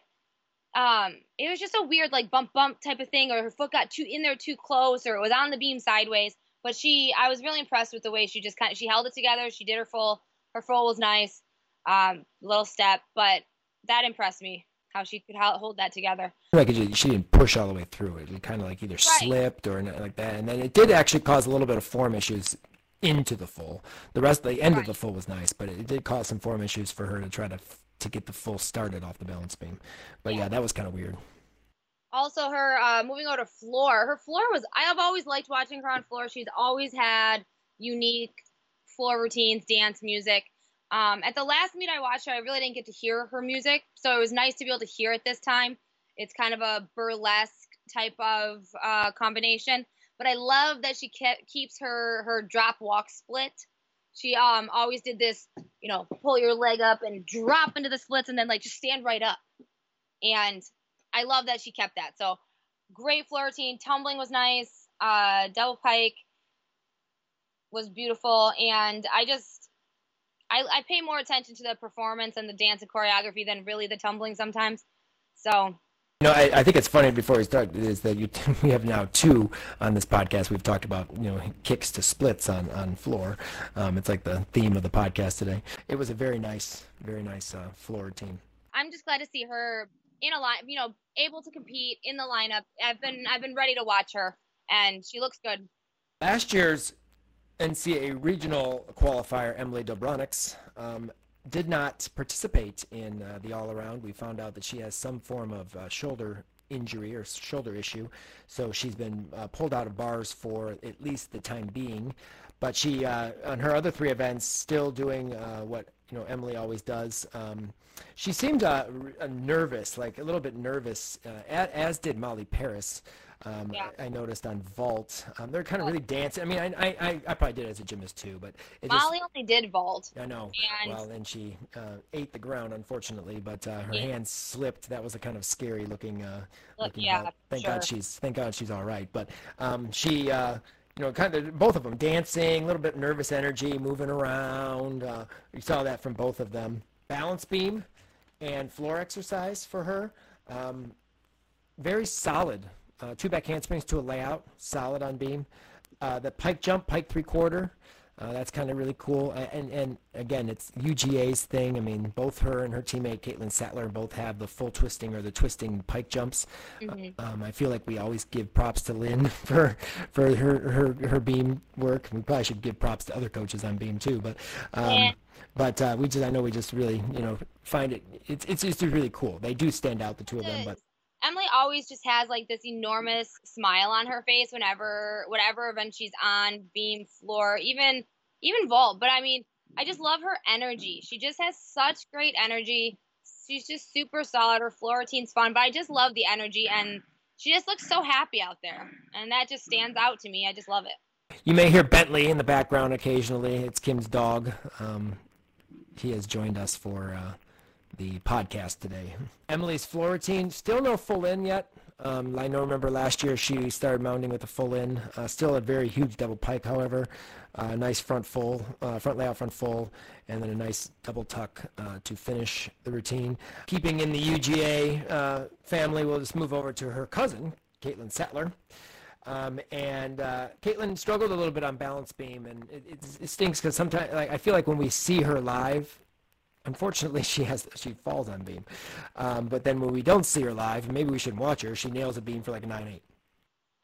um, it was just a weird like bump bump type of thing, or her foot got too in there too close, or it was on the beam sideways. But she, I was really impressed with the way she just kind of she held it together. She did her full. Her full was nice, um, little step, but that impressed me how she could hold that together. Like she didn't push all the way through it. It kind of like either right. slipped or like that, and then it did actually cause a little bit of form issues into the full. The rest, the end right. of the full was nice, but it did cause some form issues for her to try to to get the full started off the balance beam. But yeah, yeah that was kind of weird. Also, her uh, moving over to floor. Her floor was. I have always liked watching her on floor. She's always had unique floor routines, dance, music. Um, at the last meet I watched her, I really didn't get to hear her music, so it was nice to be able to hear it this time. It's kind of a burlesque type of uh, combination, but I love that she ke- keeps her her drop walk split. She um always did this, you know, pull your leg up and drop into the splits, and then like just stand right up. And I love that she kept that. So great floor routine. Tumbling was nice. Uh, double pike was beautiful, and I just I, I pay more attention to the performance and the dance and choreography than really the tumbling sometimes. So you know, I, I, think it's funny before we start is that you [LAUGHS] we have now two on this podcast. We've talked about you know kicks to splits on on floor. Um, it's like the theme of the podcast today. It was a very nice, very nice uh, floor team. I'm just glad to see her in a line. You know, able to compete in the lineup. I've been I've been ready to watch her, and she looks good. Last year's NCAA regional qualifier Emily Dobronics um, did not participate in uh, the all around. We found out that she has some form of uh, shoulder injury or shoulder issue, so she's been uh, pulled out of bars for at least the time being. But she, uh, on her other three events, still doing uh, what you know Emily always does. Um, she seemed uh, nervous, like a little bit nervous, as did Molly Paris. Um, yeah. I, I, noticed on vault, um, they're kind of really dancing. I mean, I, I, I probably did it as a gymnast too, but it Molly just, only did vault. I know. And... Well, and she uh, ate the ground, unfortunately, but uh, her yeah. hands slipped. That was a kind of scary looking. Uh, looking yeah, vault. Thank sure. God she's thank God she's all right. But um, she. Uh, you know, kind of both of them dancing, a little bit nervous energy, moving around. Uh, you saw that from both of them. Balance beam and floor exercise for her. Um, very solid uh, two back handsprings to a layout, solid on beam. Uh, the pike jump, pike three quarter, uh, that's kind of really cool. And, and again, it's UGA's thing. I mean, both her and her teammate Caitlin Sattler both have the full twisting or the twisting pike jumps. Mm-hmm. Um, I feel like we always give props to Lynn [LAUGHS] for for her, her her beam work. We probably should give props to other coaches on beam too. But um, yeah. but uh, we just I know we just really you know find it it's it's just really cool. They do stand out the two of them, but Emily always just has like this enormous smile on her face whenever whatever event she's on, beam, floor, even even vault. But I mean, I just love her energy. She just has such great energy. She's just super solid. Her floor routine's fun, but I just love the energy and she just looks so happy out there. And that just stands out to me. I just love it. You may hear Bentley in the background occasionally. It's Kim's dog. Um, he has joined us for uh, the podcast today. Emily's floor routine, still no full in yet. Um, I know, remember last year she started mounting with a full in. Uh, still a very huge double pike, however. Uh, nice front full, uh, front layout, front full, and then a nice double tuck uh, to finish the routine. Keeping in the UGA uh, family, we'll just move over to her cousin, Caitlin Sattler. Um, and uh, Caitlin struggled a little bit on balance beam, and it, it, it stinks because sometimes like, I feel like when we see her live, Unfortunately, [LAUGHS] she has she falls on beam. Um, but then when we don't see her live, maybe we should watch her. She nails a beam for like a nine eight.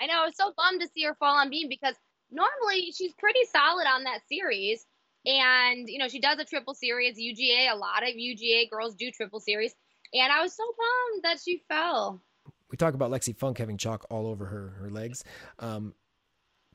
I know. It's so bummed to see her fall on beam because normally she's pretty solid on that series. And, you know, she does a triple series, UGA. A lot of UGA girls do triple series. And I was so bummed that she fell. We talk about Lexi Funk having chalk all over her, her legs. Um,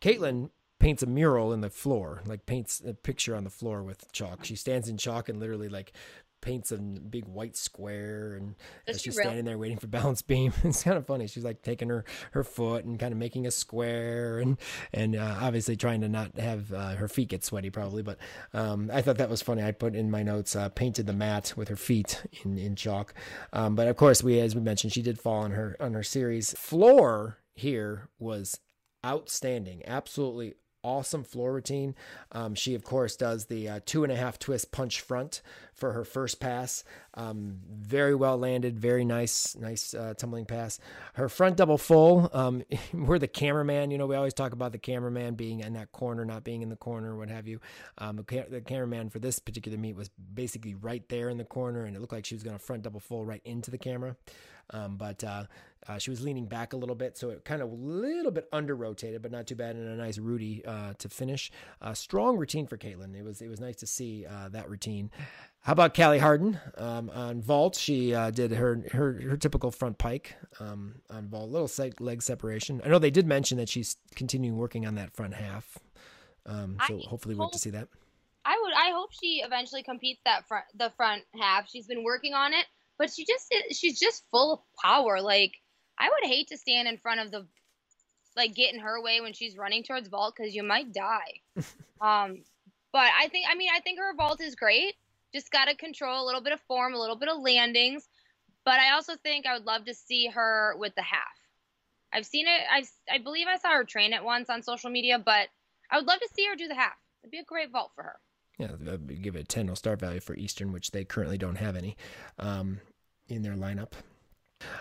Caitlin paints a mural in the floor, like paints a picture on the floor with chalk. She stands in chalk and literally like paints a big white square and she's standing there waiting for balance beam. [LAUGHS] It's kind of funny. She's like taking her her foot and kind of making a square and and uh, obviously trying to not have uh, her feet get sweaty probably but um, i thought that was funny. I put in my notes uh, painted the mat with her feet in in chalk. Um, but of course we as we mentioned she did fall on her on her series. Floor here was outstanding absolutely awesome floor routine. Um, she, of course, does the uh, two and a half twist punch front for her first pass. Um, very well landed, very nice, nice uh, tumbling pass. Her front double full. Um, [LAUGHS] we're the cameraman. You know, we always talk about the cameraman being in that corner, not being in the corner, what have you. Um, the cameraman for this particular meet was basically right there in the corner, and it looked like she was going to front double full right into the camera. Um, but uh, uh, she was leaning back a little bit, so it kind of a little bit under rotated, but not too bad, and a nice Rudy uh, to finish. strong routine for Caitlin. It was it was nice to see uh, that routine. How about Callie Harden um, on vault? She uh, did her, her her typical front pike um, on vault, little leg separation. I know they did mention that she's continuing working on that front half, um, so I hopefully we'll get to see that. I would. I hope she eventually competes that front the front half. She's been working on it, but she just she's just full of power. Like I would hate to stand in front of the like get in her way when she's running towards vault because you might die. [LAUGHS] um, but I think I mean I think her vault is great. Just got to control a little bit of form, a little bit of landings. But I also think I would love to see her with the half. I've seen it. I I believe I saw her train it once on social media, but I would love to see her do the half. It'd be a great vault for her. Yeah, give it a 10 no start value for Eastern, which they currently don't have any um, in their lineup.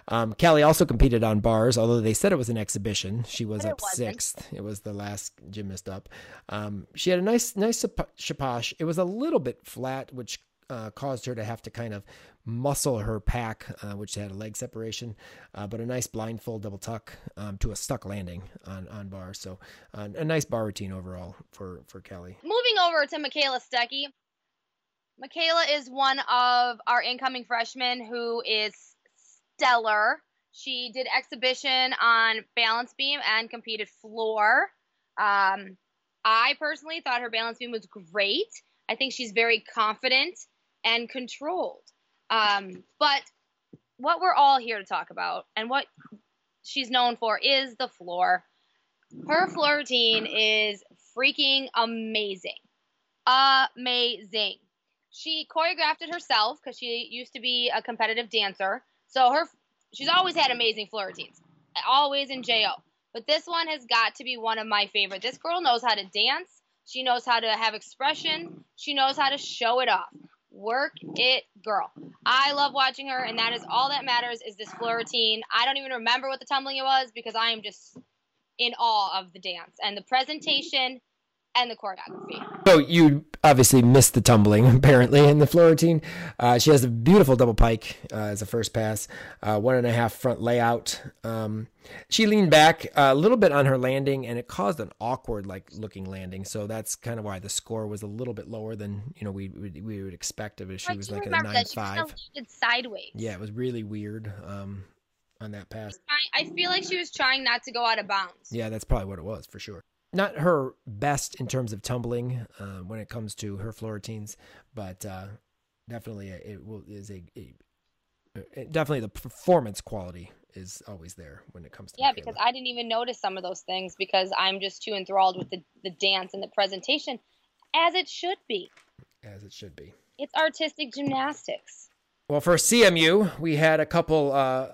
Um, Callie also competed on bars, although they said it was an exhibition. She was but up it sixth. It was the last gymnast up. Um, she had a nice, nice shaposh. It was a little bit flat, which uh, caused her to have to kind of muscle her Pak, uh, which had a leg separation, uh, but a nice blindfold double tuck um, to a stuck landing on, on bar. So uh, a nice bar routine overall for, for Callie. Moving over to Michaela Stuckey. Michaela is one of our incoming freshmen who is stellar. She did exhibition on balance beam and competed floor. Um, I personally thought her balance beam was great. I think she's very confident and controlled. Um, but what we're all here to talk about and what she's known for is the floor. Her floor routine is freaking amazing. Amazing. She choreographed it herself because she used to be a competitive dancer. So her she's always had amazing floor routines, always in JO. But this one has got to be one of my favorite. This girl knows how to dance. She knows how to have expression. She knows how to show it off. Work it, girl. I love watching her, and that is all that matters is this floor routine. I don't even remember what the tumbling it was because I am just in awe of the dance and the presentation and the choreography. So you obviously missed the tumbling [LAUGHS] apparently in the floor routine. Uh, she has a beautiful double pike uh, as a first pass, uh, one and a half front layout. Um, she leaned back a little bit on her landing, and it caused an awkward like looking landing. So that's kind of why the score was a little bit lower than you know we we, we would expect of it. She was like a nine five. sideways. Yeah, it was really weird. Um, on that pass. I, I feel like she was trying not to go out of bounds. Yeah, that's probably what it was for sure not her best in terms of tumbling uh, when it comes to her floor routines, but uh, definitely it will is a, a, a, definitely the performance quality is always there when it comes to yeah because I didn't even notice some of those things because I'm just too enthralled with the the dance and the presentation as it should be. As it should be. It's artistic gymnastics. Well for CMU we had a couple uh,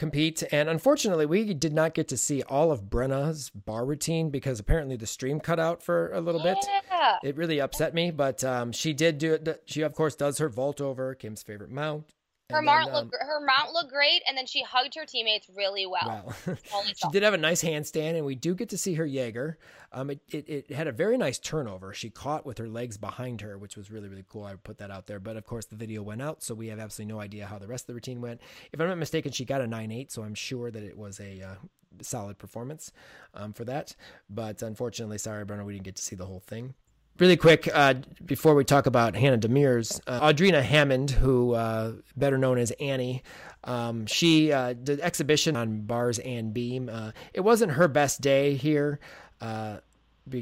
compete. And unfortunately, we did not get to see all of Brenna's bar routine because apparently the stream cut out for a little yeah. bit. It really upset me, but um, she did do it. She, of course, does her vault over, Kim's favorite mount. Her mount um, looked her mount looked great, and then she hugged her teammates really well. [LAUGHS] She did have a nice handstand, and we do get to see her Jaeger. Um, it, it, it had a very nice turnover. She caught with her legs behind her, which was really really cool. I put that out there, but of course the video went out, so we have absolutely no idea how the rest of the routine went. If I'm not mistaken, she got a nine eight, so I'm sure that it was a uh, solid performance um, for that. But unfortunately, sorry, Brenna, we didn't get to see the whole thing really quick uh, before we talk about Hannah Demers, uh, Audrina Hammond, who uh, better known as Annie, um, she uh, did exhibition on bars and beam. Uh, it wasn't her best day here. Uh,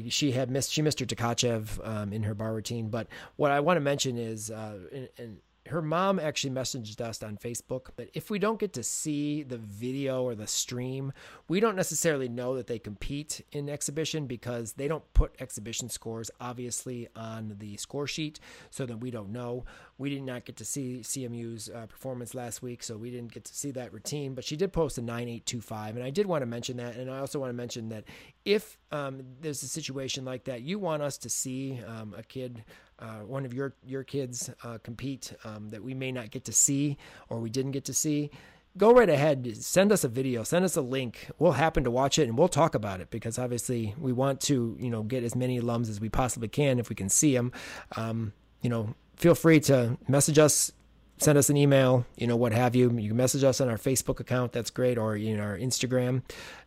she had missed she missed her Tkachev um, in her bar routine, but what I want to mention is in, in her mom actually messaged us on Facebook that if we don't get to see the video or the stream, we don't necessarily know that they compete in exhibition because they don't put exhibition scores obviously on the score sheet, so that we don't know. We did not get to see CMU's uh, performance last week, so we didn't get to see that routine. But she did post a 9825, and I did want to mention that. And I also want to mention that if um, there's a situation like that, you want us to see um, a kid uh, one of your your kids uh, compete um, that we may not get to see or we didn't get to see, go right ahead. Send us a video. Send us a link. We'll happen to watch it and we'll talk about it because obviously we want to you know get as many alums as we possibly can if we can see them. Um, you know, feel free to message us send us an email, you know, what have you. You can message us on our Facebook account. That's great. Or, know, our Instagram.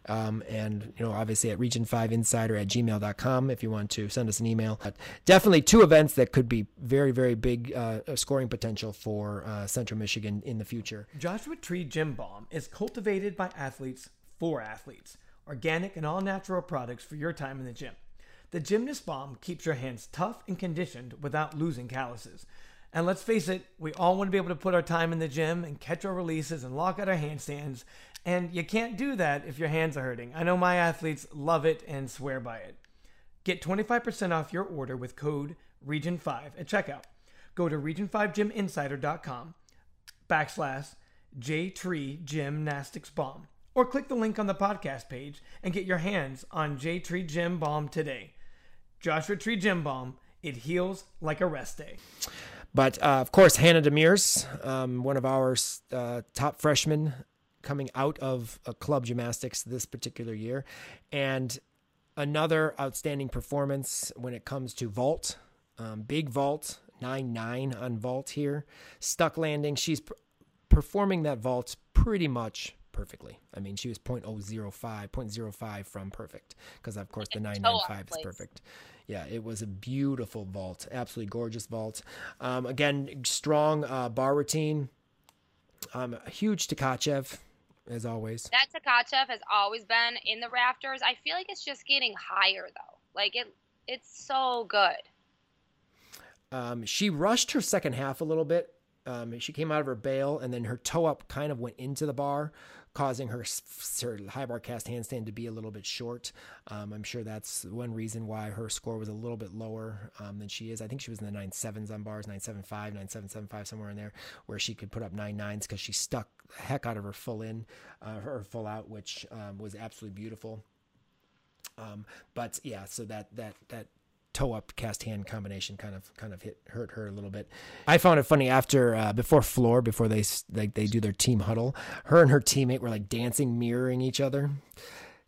Um, and, you know, obviously at region5insider at gmail.com if you want to send us an email. But definitely two events that could be very, very big uh, scoring potential for uh, Central Michigan in the future. Joshua Tree Gym Balm is cultivated by athletes for athletes. Organic and all natural products for your time in the gym. The Gymnast Balm keeps your hands tough and conditioned without losing calluses. And let's face it, we all want to be able to put our time in the gym and catch our releases and lock out our handstands. And you can't do that if your hands are hurting. I know my athletes love it and swear by it. Get 25% off your order with code REGION5 at checkout. Go to region5gyminsider.com backslash J-Tree or click the link on the podcast page and get your hands on J-Tree Gym Balm today. Joshua Tree Gym Balm, it heals like a rest day. But uh, of course, Hannah Demers, um, one of our uh, top freshmen coming out of uh, club gymnastics this particular year, and another outstanding performance when it comes to vault, um, big vault, nine nine on vault here, stuck landing. She's pr- performing that vault pretty much perfectly. I mean, she was 0.005, 0.05 from perfect because of course the 995 is perfect yeah, it was a beautiful vault, absolutely gorgeous vault. Um, again, strong uh, bar routine. Um, huge Tkachev, as always. That Tkachev has always been in the rafters. I feel like it's just getting higher though. Like it, it's so good. Um, she rushed her second half a little bit. Um, she came out of her bail and then her toe up kind of went into the bar, causing her, her high bar cast handstand to be a little bit short. Um, I'm sure that's one reason why her score was a little bit lower um, than she is. I think she was in the nine sevens on bars, nine seven five, nine seven seven five, somewhere in there, where she could put up nine nines because she stuck the heck out of her full in, uh, her full out, which um, was absolutely beautiful. Um, but yeah, so that that that toe up cast hand combination kind of kind of hit hurt her a little bit. I found it funny after uh, before floor before they like they do their team huddle. Her and her teammate were like dancing, mirroring each other,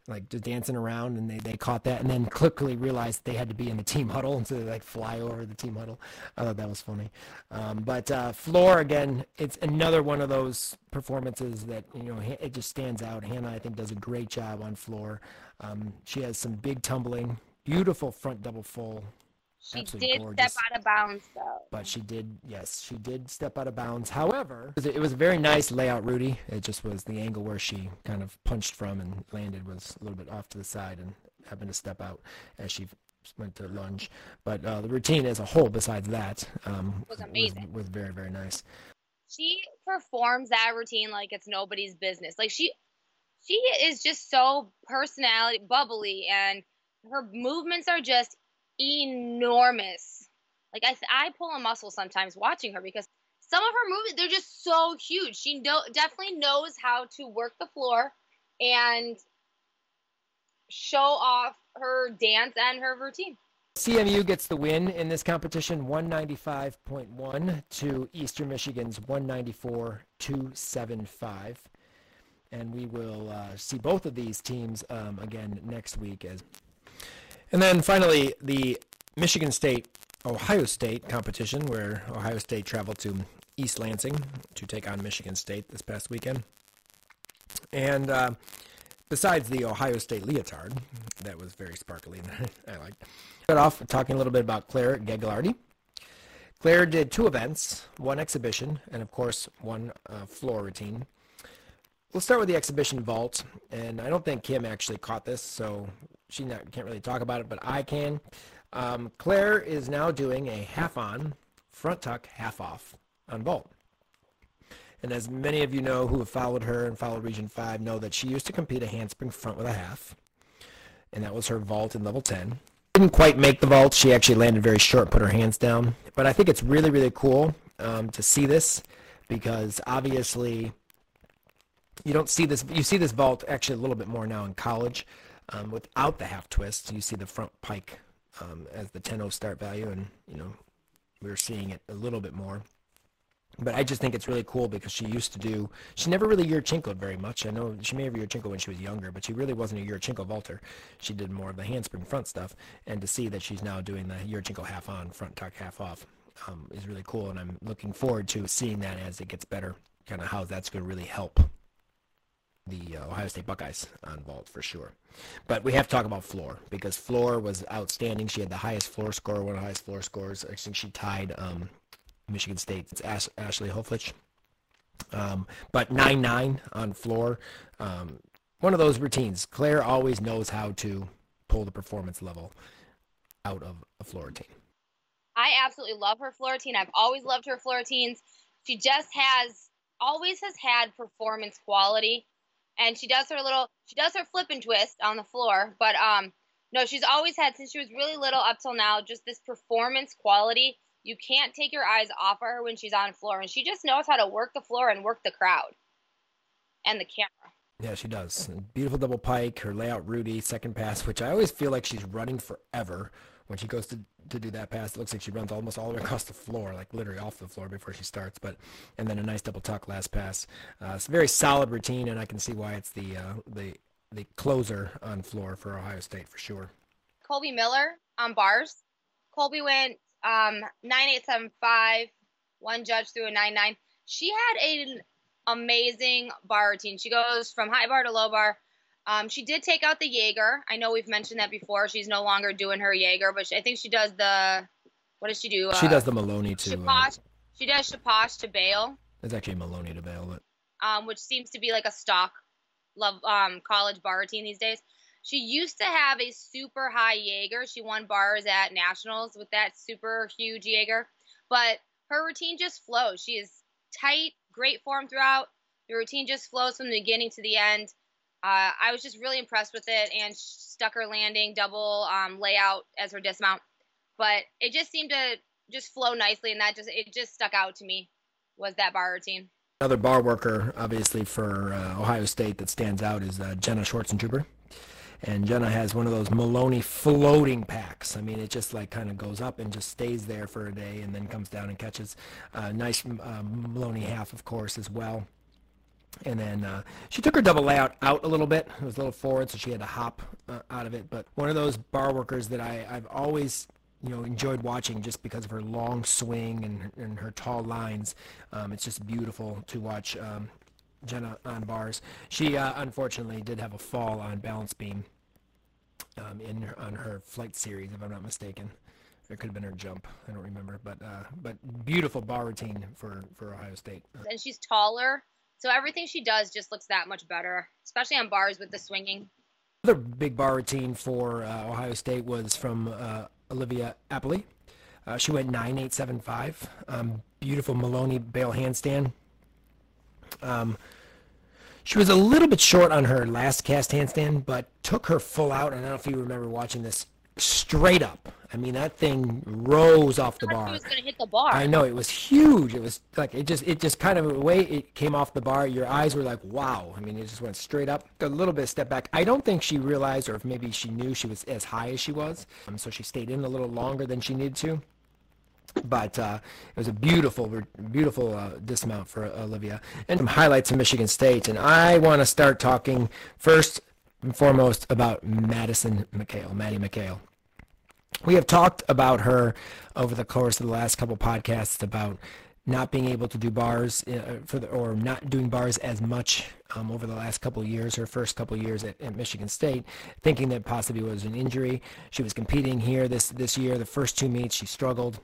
like just dancing around, and they, they caught that and then quickly realized they had to be in the team huddle, and so they like fly over the team huddle. I thought that was funny. Um, but uh, floor again, it's another one of those performances that you know it just stands out. Hannah I think does a great job on floor. Um, she has some big tumbling Beautiful front double full. She Absolutely did gorgeous. step out of bounds, though. But she did, yes, she did step out of bounds. However, it was a very nice layout, Rudy. It just was the angle where she kind of punched from and landed was a little bit off to the side and happened to step out as she went to lunge. But uh, the routine as a whole, besides that, um, was amazing. Was, was very, very nice. She performs that routine like it's nobody's business. Like she, she is just so personality bubbly and her movements are just enormous. Like I, I pull a muscle sometimes watching her because some of her movements they're just so huge. She know, definitely knows how to work the floor and show off her dance and her routine. CMU gets the win in this competition 195.1 to Eastern Michigan's 194.275. And we will uh, see both of these teams um, again next week as and then finally, the Michigan State Ohio State competition, where Ohio State traveled to East Lansing to take on Michigan State this past weekend. And uh, besides the Ohio State leotard, that was very sparkly, and [LAUGHS] I liked. Start off talking a little bit about Claire Gagliardi. Claire did two events, one exhibition, and of course, one uh, floor routine. We'll start with the exhibition vault, and I don't think Kim actually caught this, so she not, can't really talk about it, but I can. Um, Claire is now doing a half on, front tuck, half off on vault. And as many of you know who have followed her and followed Region 5 know that she used to compete a handspring front with a half. And that was her vault in level 10. Didn't quite make the vault. She actually landed very short, put her hands down. But I think it's really, really cool um, to see this because obviously you don't see this. You see this vault actually a little bit more now in college um, without the half twist. You see the front pike um, as the 10-0 start value, and you know we're seeing it a little bit more but I just think it's really cool because she used to do. She never really Yurchenkoed very much. I know she may have Yurchenko when she was younger, but she really wasn't a Yurchenko vaulter. She did more of the handspring front stuff. And to see that she's now doing the Yurchenko half on, front tuck half off, um, is really cool. And I'm looking forward to seeing that as it gets better. Kind of how that's going to really help the uh, Ohio State Buckeyes on vault for sure. But we have to talk about floor because floor was outstanding. She had the highest floor score, one of the highest floor scores. I think she tied um, Michigan State. It's Ash- Ashley Hoflich. Um, but 9 9 on floor. Um, one of those routines. Claire always knows how to pull the performance level out of a floor routine. I absolutely love her floor routine. I've always loved her floor routines. She just has, always has had performance quality. And she does her little, she does her flip and twist on the floor. But um, no, she's always had, since she was really little up till now, just this performance quality you can't take your eyes off of her when she's on floor, and she just knows how to work the floor and work the crowd and the camera. Yeah, she does. Beautiful double pike, her layout Rudy, second pass, which I always feel like she's running forever when she goes to, to do that pass. It looks like she runs almost all the way across the floor, like literally off the floor before she starts. But and then a nice double tuck last pass. Uh, it's a very solid routine, and I can see why it's the uh, the the closer on floor for Ohio State for sure. Colby Miller on bars. Colby went um, 9875. One judge threw a 99. She had an amazing bar routine. She goes from high bar to low bar. Um, she did take out the Jaeger. I know we've mentioned that before. She's no longer doing her Jaeger, but she, I think she does the. What does she do? She uh, does the Maloney to. Shaposh, uh, she does Shaposh to bail. It's actually Maloney to bail, but. Um, which seems to be like a stock love um college bar routine these days. She used to have a super high Jaeger. She won bars at nationals with that super huge Jaeger. But her routine just flows. She is tight, great form throughout. The routine just flows from the beginning to the end. Uh, I was just really impressed with it and stuck her landing double um, layout as her dismount. But it just seemed to just flow nicely, and that just it just stuck out to me was that bar routine. Another bar worker, obviously for uh, Ohio State, that stands out is uh, Jenna Schwarzentrooper and Jenna has one of those Maloney floating Paks. I mean, it just like kind of goes up and just stays there for a day and then comes down and catches a nice Maloney half, of course, as well. And then uh, she took her double layout out a little bit. It was a little forward, so she had to hop uh, out of it. But one of those bar workers that I, I've always you know enjoyed watching just because of her long swing and, and her tall lines. Um, it's just beautiful to watch um, Jenna on bars. She uh, unfortunately did have a fall on balance beam um, in her, on her flight series, if I'm not mistaken. It could have been her jump. I don't remember, but uh, but beautiful bar routine for for Ohio State. And she's taller, so everything she does just looks that much better, especially on bars with the swinging. Another big bar routine for uh, Ohio State was from uh, Olivia Appley. Uh, she went 9875. Um, beautiful Maloney bail handstand. Um, she was a little bit short on her last cast handstand, but took her full out. And I don't know if you remember watching this straight up. I mean, that thing rose off the bar. was to hit the bar. I know it was huge. It was like it just it just kind of the way it came off the bar. Your eyes were like, wow. I mean, it just went straight up. A little bit step back. I don't think she realized, or if maybe she knew she was as high as she was, um, so she stayed in a little longer than she needed to but uh, it was a beautiful, beautiful uh, dismount for Olivia. And some highlights of Michigan State. And I want to start talking first foremost about Madison McHale, Maddie McHale. We have talked about her over the course of the last couple podcasts about not being able to do bars uh, for the, or not doing bars as much um, over the last couple years, her first couple years at, at, Michigan State, thinking that possibly was an injury. She was competing here this this year. The first two meets she struggled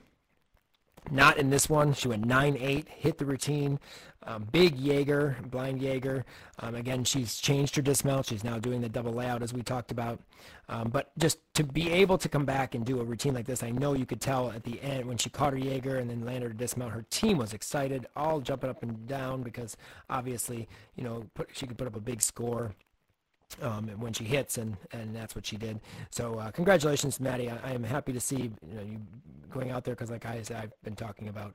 Not in this one. She went 9-8, hit the routine. Um, big Jaeger, blind Jaeger. Um, again, she's changed her dismount. She's now doing the double layout as we talked about. Um, but just to be able to come back and do a routine like this, I know you could tell at the end when she caught her Jaeger and then landed her dismount, her team was excited, all jumping up and down because obviously, you know, put, she could put up a big score um, when she hits, and, and that's what she did. So uh, congratulations, Maddie. I, I, am happy to see you, know, you going out there because, like I said, I've been talking about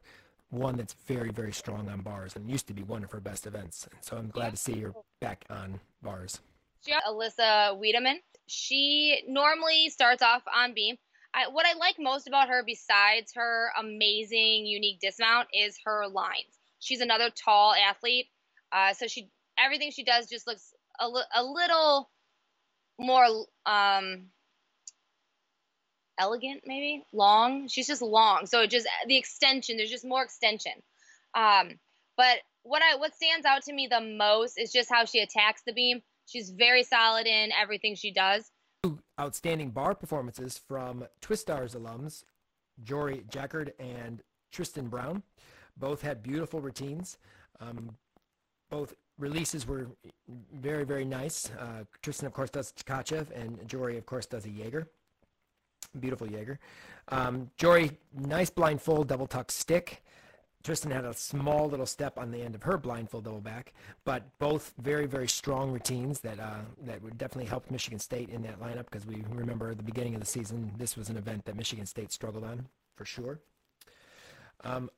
one that's very, very strong on bars and used to be one of her best events. So I'm glad yeah. to see her back on bars. Alyssa Wiedemann. She normally starts off on beam. I, what I like most about her, besides her amazing, unique dismount, is her lines. She's another tall athlete, uh, so she everything she does just looks a, a little more um, elegant, maybe long. She's just long, so it just the extension. There's just more extension. Um, but what I what stands out to me the most is just how she attacks the beam. She's very solid in everything she does. Outstanding bar performances from Twist Twistars alums, Jory Jackard and Tristan Brown. Both had beautiful routines. Um, both releases were very, very nice. Uh, Tristan, of course, does Tkachev, and Jory, of course, does a Jaeger. Beautiful Jaeger. Um, Jory, nice blindfold double tuck stick. Tristan had a small little step on the end of her blindfold double back, but both very, very strong routines that uh, that would definitely help Michigan State in that lineup because we remember at the beginning of the season, this was an event that Michigan State struggled on for sure. Um,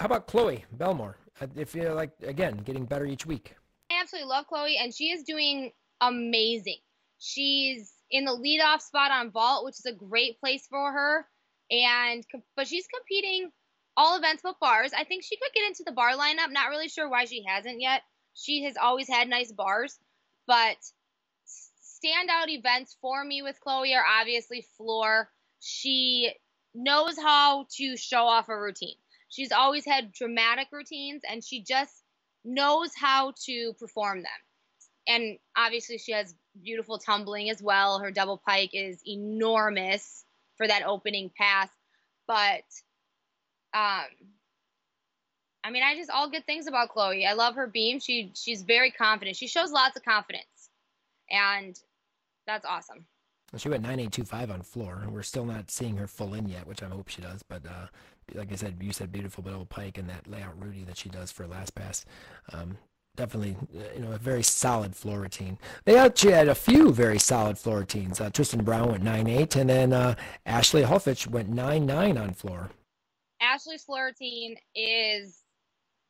how about Chloe Belmore? Uh, if you're like, again, getting better each week. I absolutely love Chloe, and she is doing amazing. She's in the leadoff spot on vault, which is a great place for her. And but she's competing all events but bars. I think she could get into the bar lineup. Not really sure why she hasn't yet. She has always had nice bars, but standout events for me with Chloe are obviously floor. She knows how to show off a routine. She's always had dramatic routines, and she just knows how to perform them. And obviously, she has beautiful tumbling as well. Her double pike is enormous for that opening pass. But, um, I mean, I just all good things about Chloe. I love her beam. She she's very confident. She shows lots of confidence, and that's awesome. She went 9825 on floor. And we're still not seeing her full in yet, which I hope she does. But uh, like I said, you said beautiful but old pike and that layout Rudy that she does for last pass. Um, definitely, uh, you know, a very solid floor routine. They actually had a few very solid floor routines. Uh, Tristan Brown went 9-8, and then uh, Ashley Huffich went 9-9 on floor. Ashley's floor routine is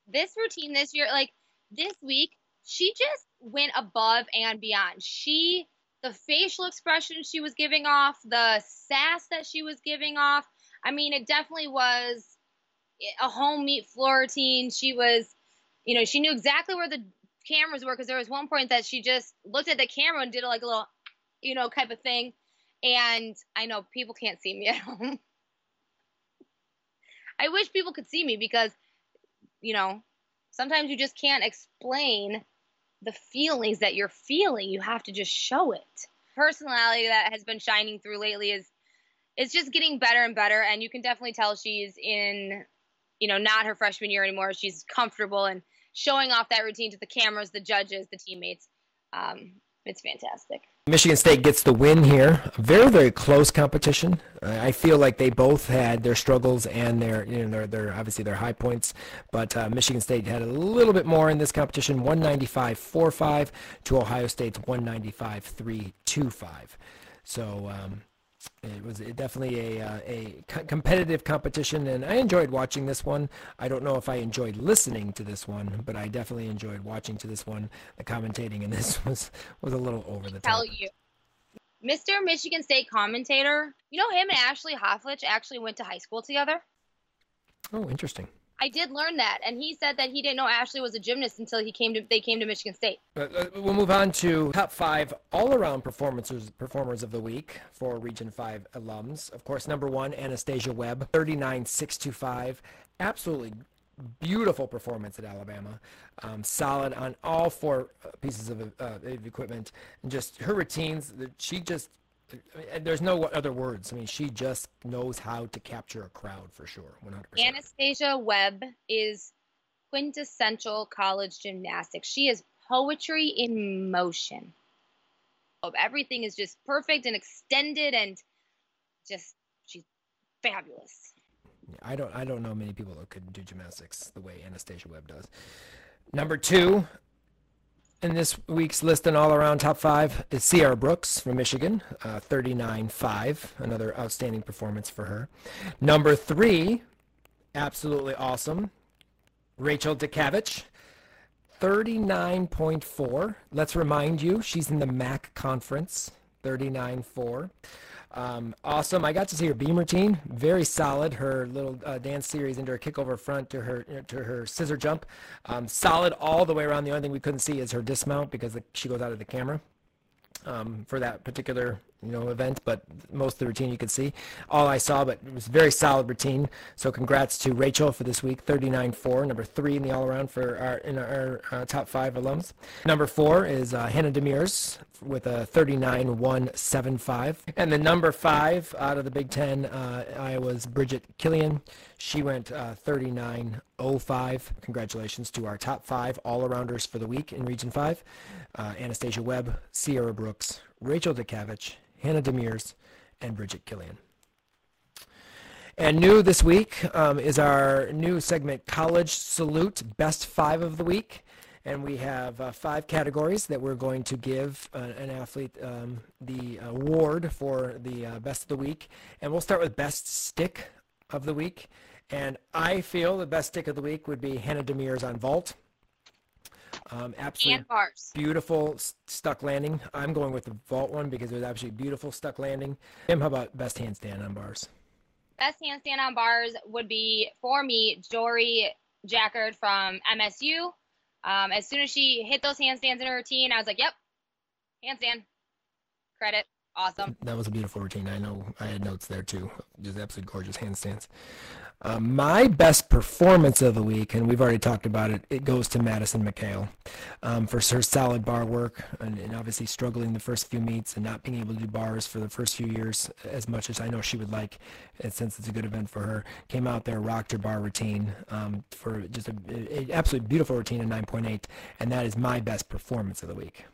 this routine this year, like this week, she just went above and beyond. She the facial expression she was giving off, the sass that she was giving off. I mean, it definitely was a home meet floor routine. She was, you know, she knew exactly where the cameras were because there was one point that she just looked at the camera and did like a little, you know, type of thing. And I know people can't see me at [LAUGHS] home. I wish people could see me because, you know, sometimes you just can't explain the feelings that you're feeling. You have to just show it. Personality that has been shining through lately is it's just getting better and better and you can definitely tell she's in you know not her freshman year anymore she's comfortable and showing off that routine to the cameras the judges the teammates um, it's fantastic. Michigan State gets the win here. Very, very close competition. I feel like they both had their struggles and their, you know, their, their obviously their high points, but uh, Michigan State had a little bit more in this competition. 195.45 to Ohio State's 195.325. So um, it was definitely a, uh, a competitive competition, and I enjoyed watching this one. I don't know if I enjoyed listening to this one, but I definitely enjoyed watching to this one. The commentating in this [LAUGHS] was was a little over the top. Tell you, Mr. Michigan State commentator, you know him and Ashley Hofflich actually went to high school together. Oh, interesting. I did learn that, and he said that he didn't know Ashley was a gymnast until he came to they came to Michigan State. Uh, we'll move on to top five all-around performers performers of the week for Region Five alums. Of course, number one, Anastasia Webb, thirty-nine six two five, absolutely beautiful performance at Alabama. Um, solid on all four pieces of, uh, of equipment, and just her routines. She just there's no other words. I mean, she just knows how to capture a crowd for sure. 100%. Anastasia Webb is quintessential college gymnastics. She is poetry in motion. Everything is just perfect and extended and just she's fabulous. I don't I don't know many people that could do gymnastics the way Anastasia Webb does. Number two in this week's list and all around top five is Sierra Brooks from Michigan, uh, 39.5, another outstanding performance for her. Number three, absolutely awesome, Rachel Dukavich, 39.4. Let's remind you, she's in the MAC conference, 39.4. Um, awesome. I got to see her beam routine. Very solid. Her little uh, dance series into her kick over front to her to her scissor jump. Um, solid all the way around. The only thing we couldn't see is her dismount because the, she goes out of the camera um, for that particular you know event, but most of the routine you could see. All I saw, but it was very solid routine. So congrats to Rachel for this week, 39-4, number three in the all-around for our in our uh, top five alums. Number four is uh, Hannah Demirs with a 39-175, and the number five out of the Big Ten, uh, Iowa's Bridget Killian. She went uh, 39-05. Congratulations to our top five all-arounders for the week in Region Five: uh, Anastasia Webb, Sierra Brooks, Rachel Dukavich, Hannah Demirs, and Bridget Killian. And new this week um, is our new segment, College Salute Best Five of the Week. And we have uh, five categories that we're going to give uh, an athlete um, the award for the uh, best of the week. And we'll start with best stick of the week. And I feel the best stick of the week would be Hannah Demirs on vault. Um, absolutely beautiful stuck landing. I'm going with the vault one because it was absolutely beautiful stuck landing. Tim, how about best handstand on bars? Best handstand on bars would be for me Jory Jackard from MSU. Um, as soon as she hit those handstands in her routine, I was like, "Yep, handstand, credit, awesome." That was a beautiful routine. I know I had notes there too. Just absolutely gorgeous handstands. Uh, my best performance of the week, and we've already talked about it, it goes to Madison McHale um, for her solid bar work and, and, obviously struggling the first few meets and not being able to do bars for the first few years as much as I know she would like, and since it's a good event for her. Came out there, rocked her bar routine um, for just an absolutely beautiful routine in 9.8, and that is my best performance of the week.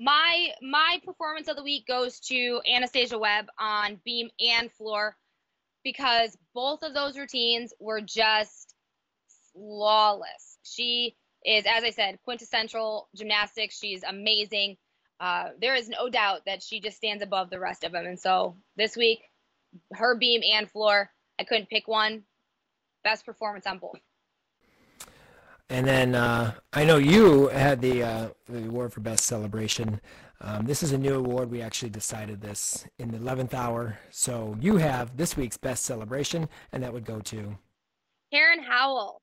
My my performance of the week goes to Anastasia Webb on beam and floor because both of those routines were just flawless. She is, as I said, quintessential gymnastics. She's amazing. Uh, there is no doubt that she just stands above the rest of them. And so this week, her beam and floor, I couldn't pick one. Best performance on both. And then uh, I know you had the, uh, the award for best celebration. Um, this is a new award. We actually decided this in the 11th hour. So you have this week's best celebration, and that would go to Karen Howell.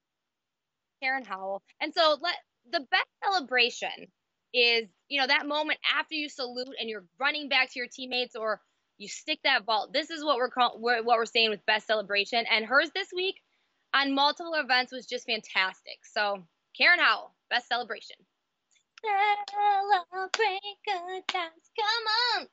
Karen Howell. And so let the best celebration is, you know, that moment after you salute and you're running back to your teammates or you stick that vault. This is what we're call, what we're saying with best celebration. And hers this week on multiple events was just fantastic. So Karen Howell, best celebration. Celebrate good times. Come on.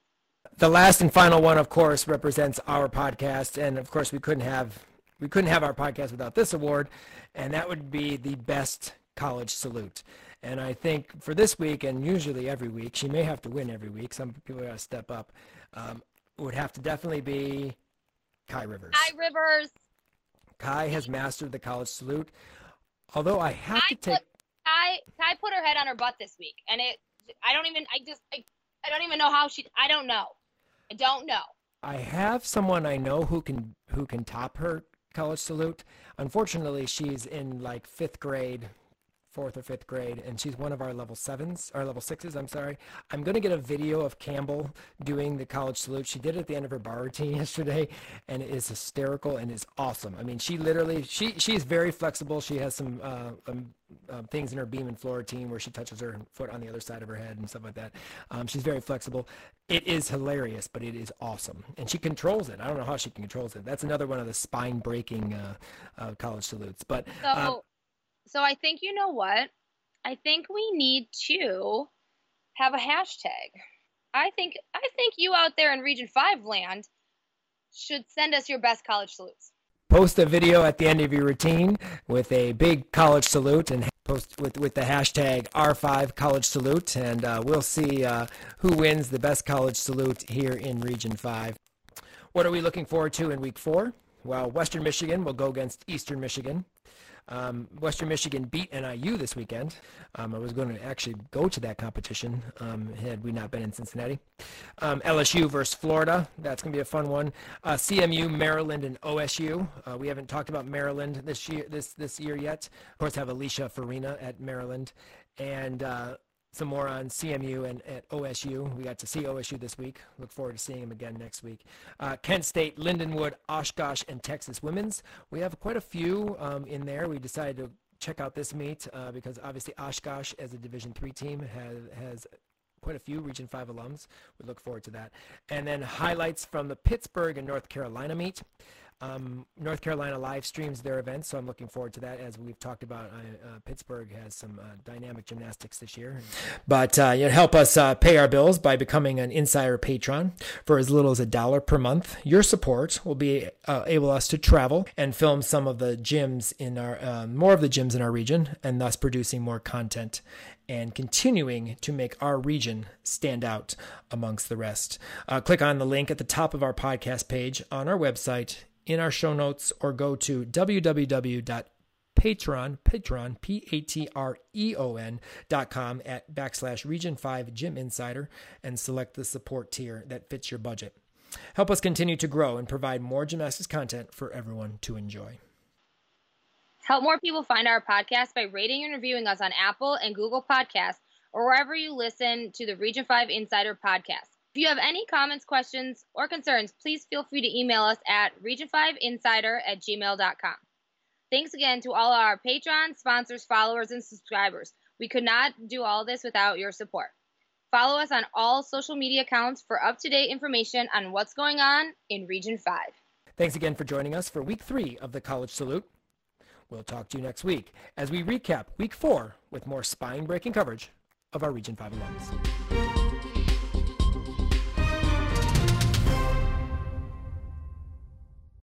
The last and final one, of course, represents our podcast, and of course, we couldn't have we couldn't have our podcast without this award, and that would be the best college salute. And I think for this week, and usually every week, she may have to win every week. Some people got to step up. Um, would have to definitely be Kai Rivers. Kai Rivers. Kai has mastered the college salute. Although I have to take. Kai Kai put her head on her butt this week, and it. I don't even. I just. I, I don't even know how she. I don't know. I don't know. I have someone I know who can who can top her college salute. Unfortunately, she's in like fifth grade, fourth or fifth grade, and she's one of our level sevens, or level sixes, I'm sorry. I'm going to get a video of Campbell doing the college salute. She did it at the end of her bar routine [LAUGHS] yesterday, and it is hysterical and is awesome. I mean, she literally, she, she's very flexible. She has some uh, um, uh, things in her beam and floor routine where she touches her foot on the other side of her head and stuff like that. Um, she's very flexible. It is hilarious, but it is awesome. And she controls it. I don't know how she controls it. That's another one of the spine breaking uh, uh, college salutes. But uh, so, so I think you know what? I think we need to have a hashtag. I think I think you out there in Region Five land should send us your best college salutes. Post a video at the end of your routine with a big college salute and post with, with the hashtag R5 College Salute, and uh, we'll see uh, who wins the best college salute here in Region 5. What are we looking forward to in week four? Well, Western Michigan will go against Eastern Michigan. Um, Western Michigan beat NIU this weekend. Um, I was going to actually go to that competition um, had we not been in Cincinnati. Um, LSU versus Florida. That's going to be a fun one. Uh, CMU, Maryland, and OSU. Uh, we haven't talked about Maryland this year this this year yet. Of course, have Alicia Farina at Maryland, and uh, some more on CMU and at OSU. We got to see OSU this week. Look forward to seeing them again next week. Uh, Kent State, Lindenwood, Oshkosh, and Texas Women's. We have quite a few um, in there. We decided to check out this meet uh, because obviously Oshkosh, as a Division three team, has has quite a few Region 5 alums. We look forward to that. And then highlights from the Pittsburgh and North Carolina meet. Um, North Carolina live streams their events, so I'm looking forward to that. As we've talked about, uh, Pittsburgh has some uh, dynamic gymnastics this year. But uh, you know, help us uh, pay our bills by becoming an insider patron for as little as a dollar per month. Your support will be uh, able us to travel and film some of the gyms in our more of the gyms in our region, and thus producing more content and continuing to make our region stand out amongst the rest. click on the link at the top of our podcast page on our website in our show notes or go to www.patreon, patreon, P-A-T-R-E-O-N dot com at backslash region 5 gym insider and select the support tier that fits your budget. Help us continue to grow and provide more gymnastics content for everyone to enjoy. Help more people find our podcast by rating and reviewing us on Apple and Google Podcasts or wherever you listen to the Region 5 Insider podcast. If you have any comments, questions, or concerns, please feel free to email us at region5insider at gmail.com. Thanks again to all our patrons, sponsors, followers, and subscribers. We could not do all this without your support. Follow us on all social media accounts for up to date information on what's going on in Region 5. Thanks again for joining us for week three of the College Salute. We'll talk to you next week as we recap week four with more spine breaking coverage of our Region 5 alums.